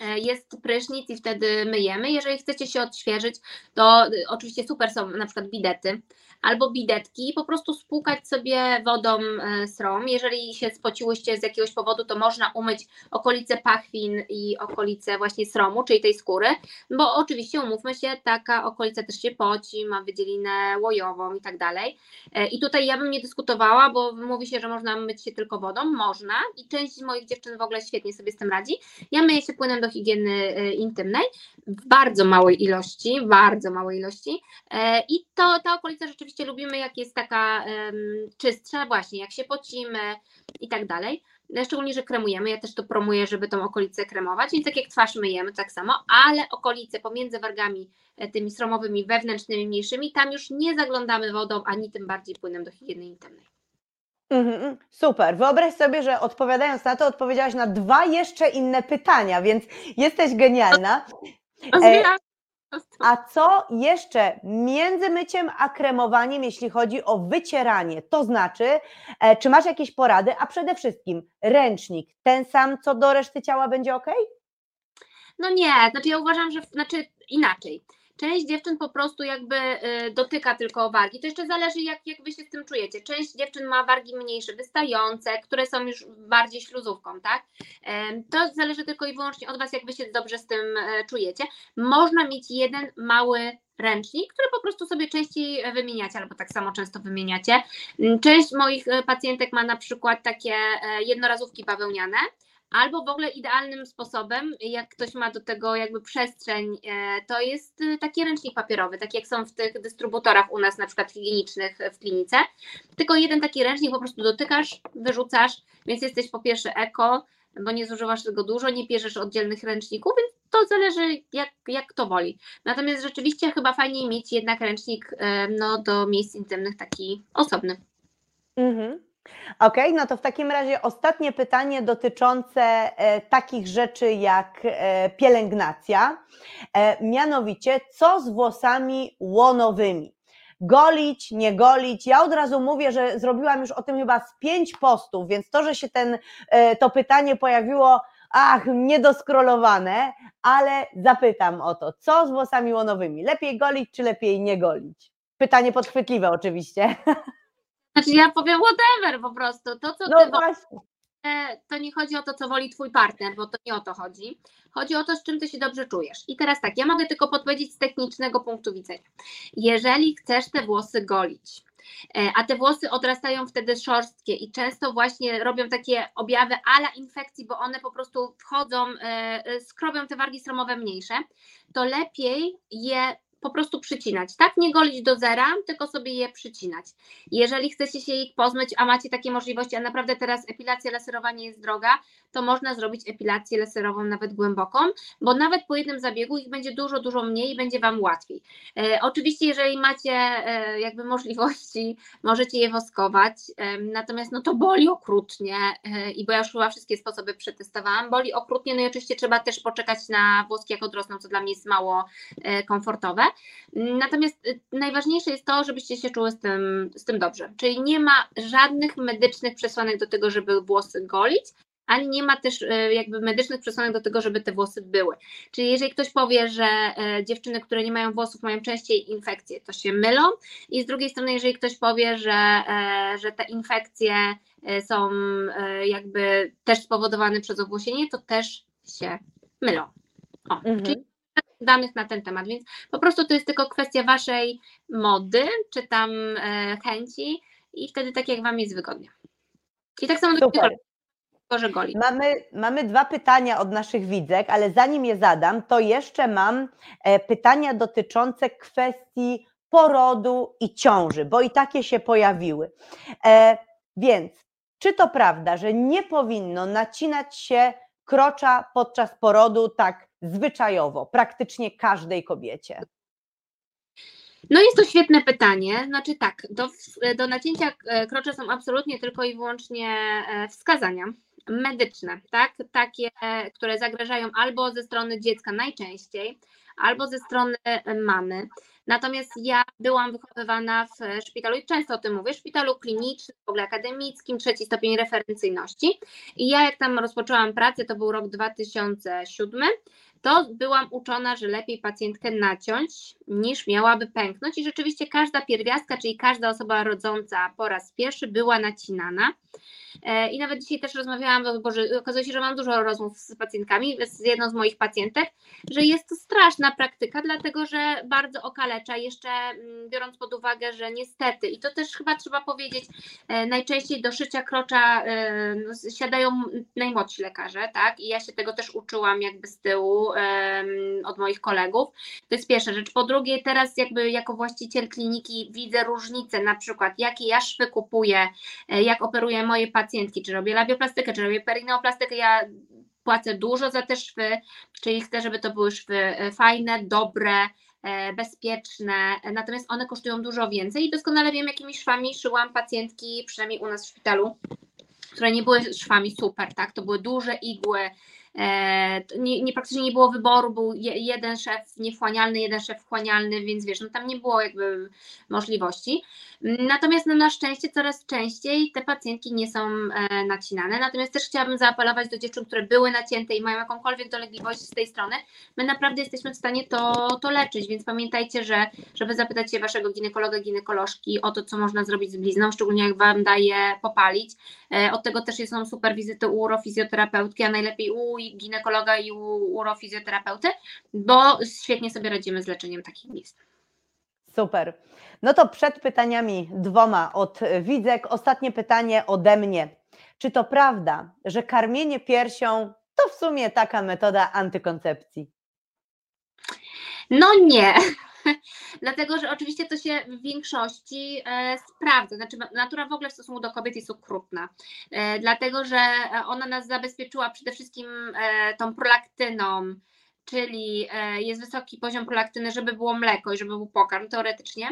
E, jest prysznic i wtedy myjemy. Jeżeli chcecie się odświeżyć, to y, oczywiście super są na przykład bidety albo bidetki, po prostu spłukać sobie wodą e, srom. Jeżeli się spociłyście z jakiegoś powodu, to można umyć okolice pachwin i okolice właśnie sromu, czyli tej skóry, bo oczywiście umówmy się, taka okolica też się poci, ma wydzielinę łojową i tak dalej. E, I tutaj ja bym nie dyskutowała, bo mówi się, że można myć się tylko wodą, można i część moich dziewczyn w ogóle świetnie sobie z tym radzi. Ja myję się płynem do higieny e, intymnej w bardzo małej ilości, bardzo małej ilości E, i to ta okolica rzeczywiście lubimy, jak jest taka czystsza, właśnie jak się pocimy i tak dalej. E, Szczególnie, że kremujemy, ja też to promuję, żeby tą okolicę kremować, więc tak jak twarz myjemy, tak samo, ale okolice pomiędzy wargami e, tymi sromowymi, wewnętrznymi, mniejszymi, tam już nie zaglądamy wodą, ani tym bardziej płynem do higieny intymnej. Mhm, mhm. Super. Wyobraź sobie, że odpowiadając na to, odpowiedziałaś na dwa jeszcze inne pytania, więc jesteś genialna. Rozwijam. A co jeszcze między myciem a kremowaniem, jeśli chodzi o wycieranie? To znaczy, e, czy masz jakieś porady, a przede wszystkim ręcznik, ten sam co do reszty ciała będzie ok? No nie, znaczy ja uważam, że znaczy inaczej. Część dziewczyn po prostu jakby y, dotyka tylko wargi. To jeszcze zależy, jak, jak wy się z tym czujecie. Część dziewczyn ma wargi mniejsze, wystające, które są już bardziej śluzówką, tak? To zależy tylko i wyłącznie od was, jak wy się dobrze z tym e, czujecie. Można mieć jeden mały ręcznik, który po prostu sobie częściej e, wymieniacie, albo tak samo często wymieniacie. Część moich e, pacjentek ma na przykład takie jednorazówki bawełniane, Albo w ogóle idealnym sposobem, jak ktoś ma do tego jakby przestrzeń, e, to jest e, taki ręcznik papierowy, tak jak są w tych dystrybutorach u nas na przykład higienicznych w klinice. Tylko jeden taki ręcznik po prostu dotykasz, wyrzucasz, więc jesteś po pierwsze eko, bo nie zużywasz tego dużo, nie bierzesz oddzielnych ręczników, więc to zależy jak, jak kto woli. Natomiast rzeczywiście chyba fajniej mieć jednak ręcznik e, no, do miejsc intymnych taki osobny. Mhm. Okej, no to w takim razie ostatnie pytanie dotyczące e, takich rzeczy jak e, pielęgnacja. E, mianowicie, co z włosami łonowymi? Golić, nie golić? Ja od razu mówię, że zrobiłam już o tym chyba z pięć postów, więc to, że się ten, to pytanie pojawiło, ach, niedoskrolowane, ale zapytam o to, co z włosami łonowymi? Lepiej golić, czy lepiej nie golić? Pytanie podchwytliwe oczywiście. Znaczy ja powiem whatever po prostu, to co No ty właśnie. E, to nie chodzi o to, co woli twój partner, bo to nie o to chodzi. Chodzi o to, z czym ty się dobrze czujesz. I teraz tak, ja mogę tylko podpowiedzieć z technicznego punktu widzenia. Jeżeli chcesz te włosy golić, e, a te włosy odrastają wtedy szorstkie i często właśnie robią takie objawy ala infekcji, bo one po prostu wchodzą, e, skrobią te wargi sromowe mniejsze, to lepiej je po prostu przycinać, tak? Nie golić do zera, tylko sobie je przycinać. Jeżeli chcecie się ich pozmyć, a macie takie możliwości, a naprawdę teraz epilacja laserowa nie jest droga, to można zrobić epilację laserową nawet głęboką, bo nawet po jednym zabiegu ich będzie dużo, dużo mniej i będzie Wam łatwiej. E, oczywiście, jeżeli macie e, jakby możliwości, możecie je woskować, e, natomiast no to boli okrutnie e, i bo ja już chyba wszystkie sposoby przetestowałam, boli okrutnie, no i oczywiście trzeba też poczekać na włoski jak odrosną, co dla mnie jest mało e, komfortowe. Natomiast y, najważniejsze jest to, żebyście się czuły z tym, z tym dobrze. Czyli nie ma żadnych medycznych przesłanek do tego, żeby włosy golić, ani nie ma też y, jakby medycznych przesłanek do tego, żeby te włosy były. Czyli jeżeli ktoś powie, że e, dziewczyny, które nie mają włosów, mają częściej infekcje, to się mylą. I z drugiej strony, jeżeli ktoś powie, że, że te infekcje są jakby też spowodowane przez owłosienie, to też się mylą. O, Mhm. czyli danych na ten temat, więc po prostu to jest tylko kwestia waszej mody, czy tam e, chęci i wtedy tak jak wam jest wygodnie. I tak samo do Super. goli, tylko że goli. Mamy, mamy dwa pytania od naszych widzek, ale zanim je zadam, to jeszcze mam e, pytania dotyczące kwestii porodu i ciąży, bo i takie się pojawiły. E, więc, czy to prawda, że nie powinno nacinać się krocza podczas porodu tak zwyczajowo, praktycznie każdej kobiecie? No jest to świetne pytanie. Znaczy tak, do, do nacięcia e, krocza są absolutnie tylko i wyłącznie e, wskazania medyczne, tak? Takie, e, które zagrażają albo ze strony dziecka najczęściej, albo ze strony mamy. Natomiast ja byłam wychowywana w szpitalu i często o tym mówię, szpitalu klinicznym, w ogóle akademickim, trzeci stopień referencyjności. I ja jak tam rozpoczęłam pracę, to był rok 2007, to byłam uczona, że lepiej pacjentkę naciąć niż miałaby pęknąć i rzeczywiście każda pierwiastka, czyli każda osoba rodząca po raz pierwszy była nacinana. E, I nawet dzisiaj też rozmawiałam, bo że okazuje się, że mam dużo rozmów z pacjentkami, z jedną z moich pacjentek, że jest to straszna praktyka, dlatego że bardzo okalecza, jeszcze mm, biorąc pod uwagę, że niestety, i to też chyba trzeba powiedzieć, e, najczęściej do szycia krocza e, no, siadają najmłodsi lekarze, tak? I ja się tego też uczyłam jakby z tyłu od moich kolegów. To jest pierwsza rzecz. Po drugie, teraz jakby jako właściciel kliniki widzę różnice, na przykład jakie ja szwy kupuję, jak operuję moje pacjentki, czy robię labioplastykę, czy robię perineoplastykę, ja płacę dużo za te szwy, czyli chcę, żeby to były szwy e, fajne, dobre, e, bezpieczne, natomiast one kosztują dużo więcej i doskonale wiem, jakimi szwami szyłam pacjentki, przynajmniej u nas w szpitalu, które nie były szwami super, tak, to były duże igły, E, nie, nie, praktycznie nie było wyboru, był jeden szef niewchłanialny, jeden szef wchłanialny, więc wiesz, no tam nie było jakby możliwości. Natomiast no, na szczęście coraz częściej te pacjentki nie są e, nacinane. Natomiast też chciałabym zaapelować do dziewczyn, które były nacięte i mają jakąkolwiek dolegliwość z tej strony. My naprawdę jesteśmy w stanie to, to leczyć, więc pamiętajcie, że żeby zapytać się waszego ginekologa, ginekolożki o to, co można zrobić z blizną, szczególnie jak wam daje popalić. E, od tego też są super wizyty u urofizjoterapeutki, a najlepiej u ginekologa i u urofizjoterapeuty, bo świetnie sobie radzimy z leczeniem takich blizn. Super. No to przed pytaniami dwoma od widzek, ostatnie pytanie ode mnie. Czy to prawda, że karmienie piersią to w sumie taka metoda antykoncepcji? No nie. Dlatego, że oczywiście to się w większości e, sprawdza. Znaczy, natura w ogóle w stosunku do kobiet jest okrutna. E, dlatego, że ona nas zabezpieczyła przede wszystkim e, tą prolaktyną, czyli e, jest wysoki poziom prolaktyny, żeby było mleko i żeby był pokarm teoretycznie.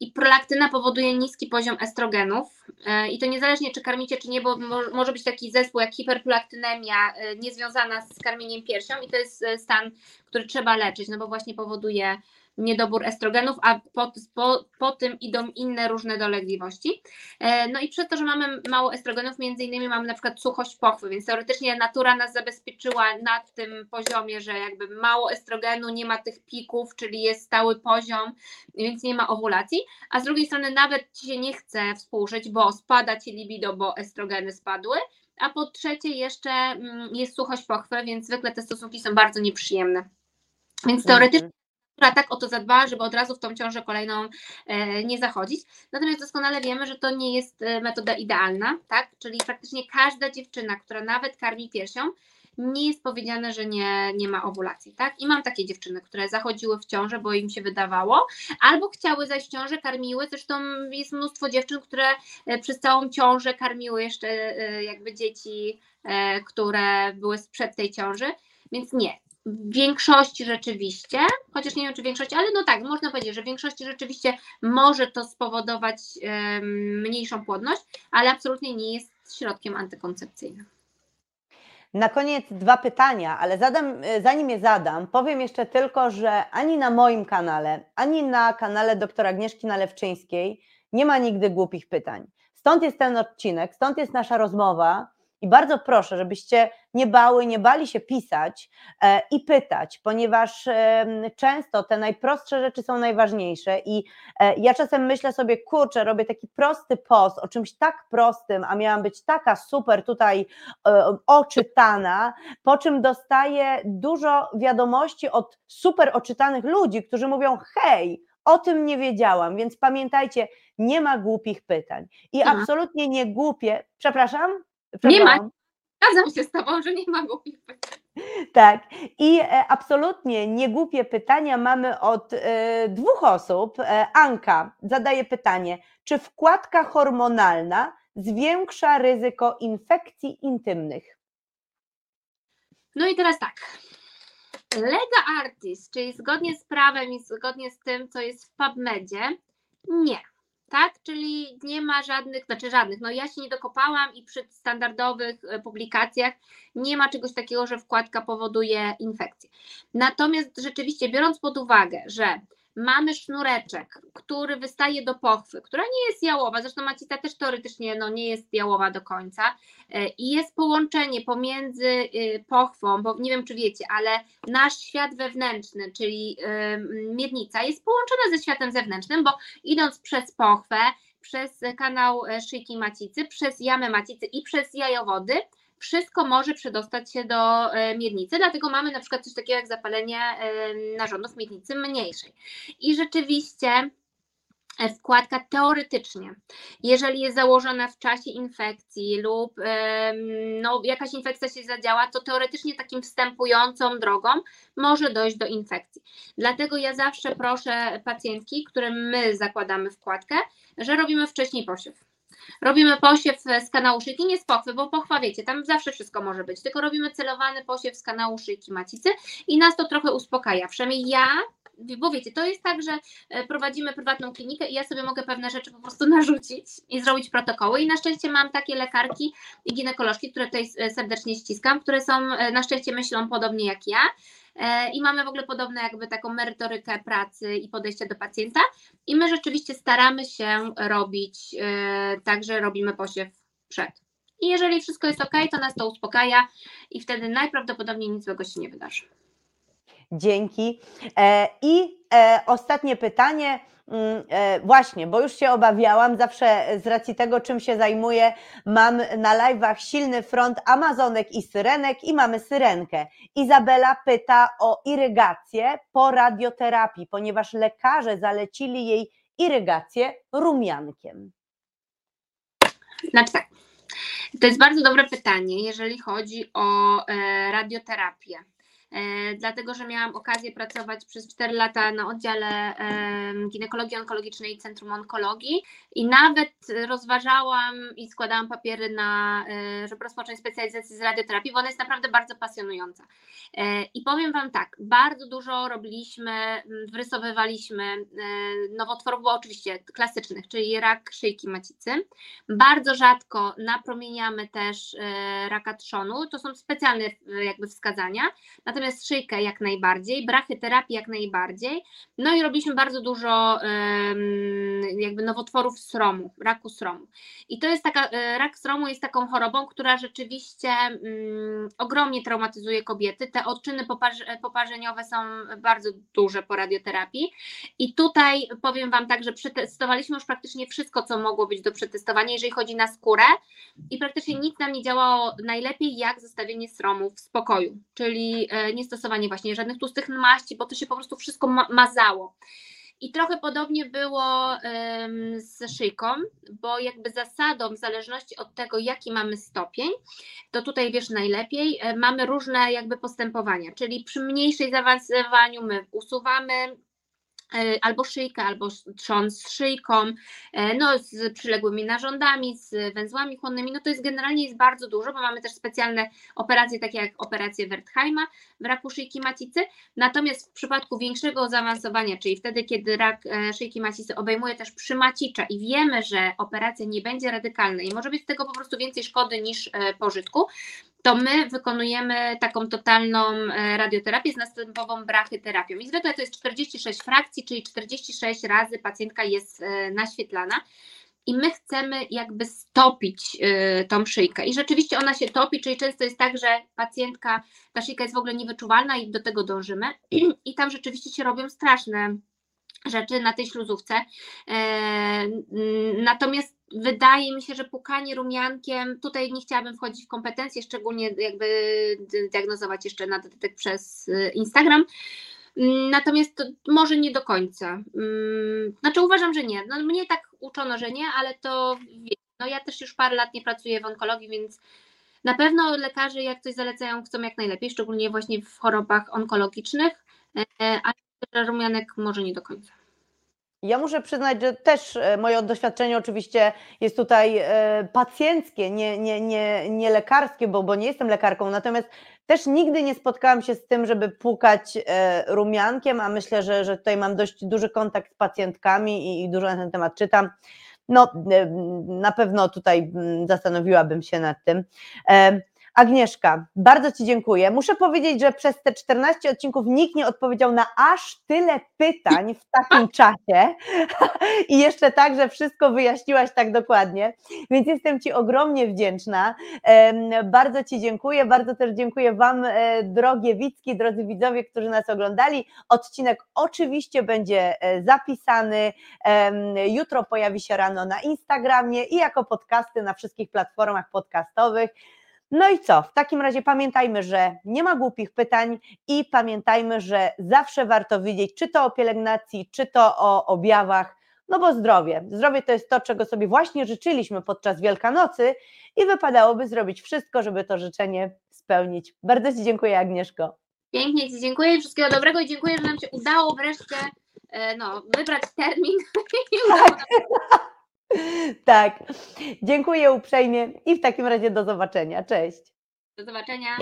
I prolaktyna powoduje niski poziom estrogenów e, i to niezależnie czy karmicie, czy nie, bo może być taki zespół jak hiperprolaktynemia e, niezwiązana z karmieniem piersią i to jest stan, który trzeba leczyć, no bo właśnie powoduje niedobór estrogenów, a po, po, po tym idą inne różne dolegliwości. E, no i przez to, że mamy mało estrogenów, między innymi mamy na przykład suchość pochwy, więc teoretycznie natura nas zabezpieczyła na tym poziomie, że jakby mało estrogenu, nie ma tych pików, czyli jest stały poziom, więc nie ma owulacji, a z drugiej strony nawet Ci się nie chce współżyć, bo spada Ci libido, bo estrogeny spadły, a po trzecie jeszcze mm, jest suchość pochwy, więc zwykle te stosunki są bardzo nieprzyjemne. Więc mhm. teoretycznie która tak o to zadbała, żeby od razu w tą ciążę kolejną e, nie zachodzić. Natomiast doskonale wiemy, że to nie jest e, metoda idealna, tak? Czyli praktycznie każda dziewczyna, która nawet karmi piersią, nie jest powiedziane, że nie, nie ma owulacji, tak? I mam takie dziewczyny, które zachodziły w ciążę, bo im się wydawało, albo chciały zajść w ciążę, karmiły, zresztą jest mnóstwo dziewczyn, które e, przez całą ciążę karmiły jeszcze jakby dzieci, które były sprzed tej ciąży, więc nie, w większości rzeczywiście, chociaż nie wiem czy większości, ale no tak, można powiedzieć, że w większości rzeczywiście może to spowodować mniejszą płodność, ale absolutnie nie jest środkiem antykoncepcyjnym. Na koniec dwa pytania, ale zadam, zanim je zadam, powiem jeszcze tylko, że ani na moim kanale, ani na kanale doktora Agnieszki Nalewczyńskiej nie ma nigdy głupich pytań. Stąd jest ten odcinek, stąd jest nasza rozmowa, i bardzo proszę, żebyście nie bały, nie bali się pisać e, i pytać, ponieważ często te najprostsze rzeczy są najważniejsze. I e, ja czasem myślę sobie, kurczę, robię taki prosty post o czymś tak prostym, a miałam być taka super tutaj e, oczytana, po czym dostaję dużo wiadomości od super oczytanych ludzi, którzy mówią: hej, o tym nie wiedziałam, więc pamiętajcie, nie ma głupich pytań. I absolutnie nie głupie, przepraszam? Nie ma. Zgadzam się z Tobą, że nie ma głupich pytań. Tak. I e, absolutnie niegłupie pytania mamy od e, dwóch osób. E, Anka zadaje pytanie, czy wkładka hormonalna zwiększa ryzyko infekcji intymnych? No i teraz tak. Lega Artis, czyli zgodnie z prawem i zgodnie z tym, co jest w PubMedzie, nie tak? Czyli nie ma żadnych, znaczy żadnych, no ja się nie dokopałam i przy standardowych e, publikacjach nie ma czegoś takiego, że wkładka powoduje infekcję. Natomiast rzeczywiście biorąc pod uwagę, że mamy sznureczek, który wystaje do pochwy, która nie jest jałowa, zresztą macica też teoretycznie no, nie jest jałowa do końca. E, i jest połączenie pomiędzy y, pochwą, bo nie wiem czy wiecie, ale nasz świat wewnętrzny, czyli miednica jest połączona ze światem zewnętrznym, bo idąc przez pochwę, przez kanał e, szyjki macicy, przez jamę macicy i przez jajowody, wszystko może przedostać się do e, miednicy, dlatego mamy na przykład coś takiego jak zapalenie e, narządów miednicy mniejszej. I rzeczywiście e, wkładka teoretycznie, jeżeli jest założona w czasie infekcji lub no, jakaś infekcja się zadziała, to teoretycznie takim wstępującą drogą może dojść do infekcji. Dlatego ja zawsze proszę pacjentki, którym my zakładamy wkładkę, że robimy wcześniej posiew Robimy posiew z kanału szyjki, nie z pochwy, bo pochwa wiecie, tam zawsze wszystko może być, tylko robimy celowany posiew z kanału szyjki macicy i nas to trochę uspokaja. Przynajmniej ja bo wiecie, to jest tak, że e, prowadzimy prywatną klinikę i ja sobie mogę pewne rzeczy po prostu narzucić i zrobić protokoły. I na szczęście mam takie lekarki i ginekolożki, które tutaj serdecznie ściskam, które są, e, na szczęście myślą podobnie jak ja i mamy w ogóle podobną jakby taką merytorykę pracy i podejście do pacjenta i my rzeczywiście staramy się robić tak, że robimy posiew przed. I jeżeli wszystko jest ok, to nas to uspokaja i wtedy najprawdopodobniej nic złego się nie wydarzy. Dzięki. E, I e, ostatnie pytanie. Mm, e, właśnie, bo już się obawiałam, zawsze z racji tego, czym się zajmuję, mam na live'ach silny front Amazonek i Syrenek i mamy Syrenkę. Izabela pyta o irygację po radioterapii, ponieważ lekarze zalecili jej irygację rumiankiem. Znaczy tak, to jest bardzo dobre pytanie, jeżeli chodzi o radioterapię. E, dlatego że miałam okazję pracować przez 4 lata na oddziale ginekologii onkologicznej Centrum Onkologii i nawet rozważałam i składałam papiery na, e, żeby rozpocząć specjalizację z radioterapii, bo ona jest naprawdę bardzo pasjonująca. E, I powiem Wam tak, bardzo dużo robiliśmy, wrysowywaliśmy nowotworów, oczywiście klasycznych, czyli rak szyjki macicy. Bardzo rzadko napromieniamy też raka trzonu, to są specjalne jakby wskazania, natomiast natomiast szyjkę jak najbardziej, brachyterapię jak najbardziej. No i robiliśmy bardzo dużo jakby nowotworów sromu, raku sromu. I to jest taka, e, rak sromu jest taką chorobą, która rzeczywiście mm, ogromnie traumatyzuje kobiety. Te odczyny poparzeniowe są bardzo duże po radioterapii. I tutaj powiem Wam tak, że przetestowaliśmy już praktycznie wszystko, co mogło być do przetestowania, jeżeli chodzi na skórę i praktycznie nic nam nie działało najlepiej jak zostawienie sromu w spokoju, czyli e, niestosowanie właśnie żadnych tłustych maści, bo to się po prostu wszystko ma mazało. I trochę podobnie było z szyjką, bo jakby zasadą, w zależności od tego, jaki mamy stopień, to tutaj wiesz najlepiej, e, mamy różne jakby postępowania, czyli przy mniejszej zaawansowaniu my usuwamy albo szyjkę, albo trząs z szyjką, e, no z przyległymi narządami, z węzłami chłonnymi, no to jest generalnie jest bardzo dużo, bo mamy też specjalne operacje, takie jak operacje Wertheima w raku szyjki macicy, natomiast w przypadku większego zaawansowania, czyli wtedy, kiedy rak e, szyjki macicy obejmuje też przymacicza i wiemy, że operacja nie będzie radykalna i może być z tego po prostu więcej szkody niż pożytku, to my wykonujemy taką totalną e, radioterapię z następową brachyterapią. I zwykle to jest 46 frakcji, czyli 46 razy pacjentka jest e, naświetlana. I my chcemy jakby stopić e, tą szyjkę. I rzeczywiście ona się topi, czyli często jest tak, że pacjentka, ta szyjka jest w ogóle niewyczuwalna i do tego dążymy. I tam rzeczywiście się robią straszne rzeczy na tej śluzówce. Natomiast wydaje mi się, że pukanie rumiankiem, tutaj nie chciałabym wchodzić w kompetencje, szczególnie jakby diagnozować jeszcze na dodatek przez y, Instagram. Mm, natomiast to może nie do końca. Mm, znaczy uważam, że nie. No, mnie tak uczono, że nie, ale to no ja też już parę lat nie pracuję w onkologii, więc na pewno lekarze jak coś zalecają chcą jak najlepiej, szczególnie właśnie w chorobach onkologicznych, e, ale rumianek może nie do końca. Ja muszę przyznać, że też e, moje doświadczenie oczywiście jest tutaj e, pacjenckie, nie, nie, nie, nie lekarskie, bo, bo nie jestem lekarką, natomiast też nigdy nie spotkałam się z tym, żeby pukać e, rumiankiem, a myślę, że, że tutaj mam dość duży kontakt z pacjentkami i, i dużo na ten temat czytam. No, na pewno tutaj zastanowiłabym się nad tym. Agnieszka, bardzo Ci dziękuję. Muszę powiedzieć, że przez te 14 odcinków nikt nie odpowiedział na aż tyle pytań w takim czasie i jeszcze tak, że wszystko wyjaśniłaś tak dokładnie, więc jestem Ci ogromnie wdzięczna. Bardzo Ci dziękuję, bardzo też dziękuję Wam, e, drogie Wicki, drodzy widzowie, którzy nas oglądali. Odcinek oczywiście będzie e, zapisany, jutro pojawi się rano na Instagramie i jako podcasty na wszystkich platformach podcastowych. No i co? W takim razie pamiętajmy, że nie ma głupich pytań i pamiętajmy, że zawsze warto wiedzieć, czy to o pielęgnacji, czy to o objawach, no bo zdrowie. Zdrowie to jest to, czego sobie właśnie życzyliśmy podczas Wielkanocy i wypadałoby zrobić wszystko, żeby to życzenie spełnić. Bardzo Ci dziękuję, Agnieszko. Pięknie Ci dziękuję, wszystkiego dobrego i dziękuję, że nam się udało wreszcie e, no, wybrać termin. Tak. tak. Dziękuję uprzejmie i w takim razie do zobaczenia. Cześć. Do zobaczenia.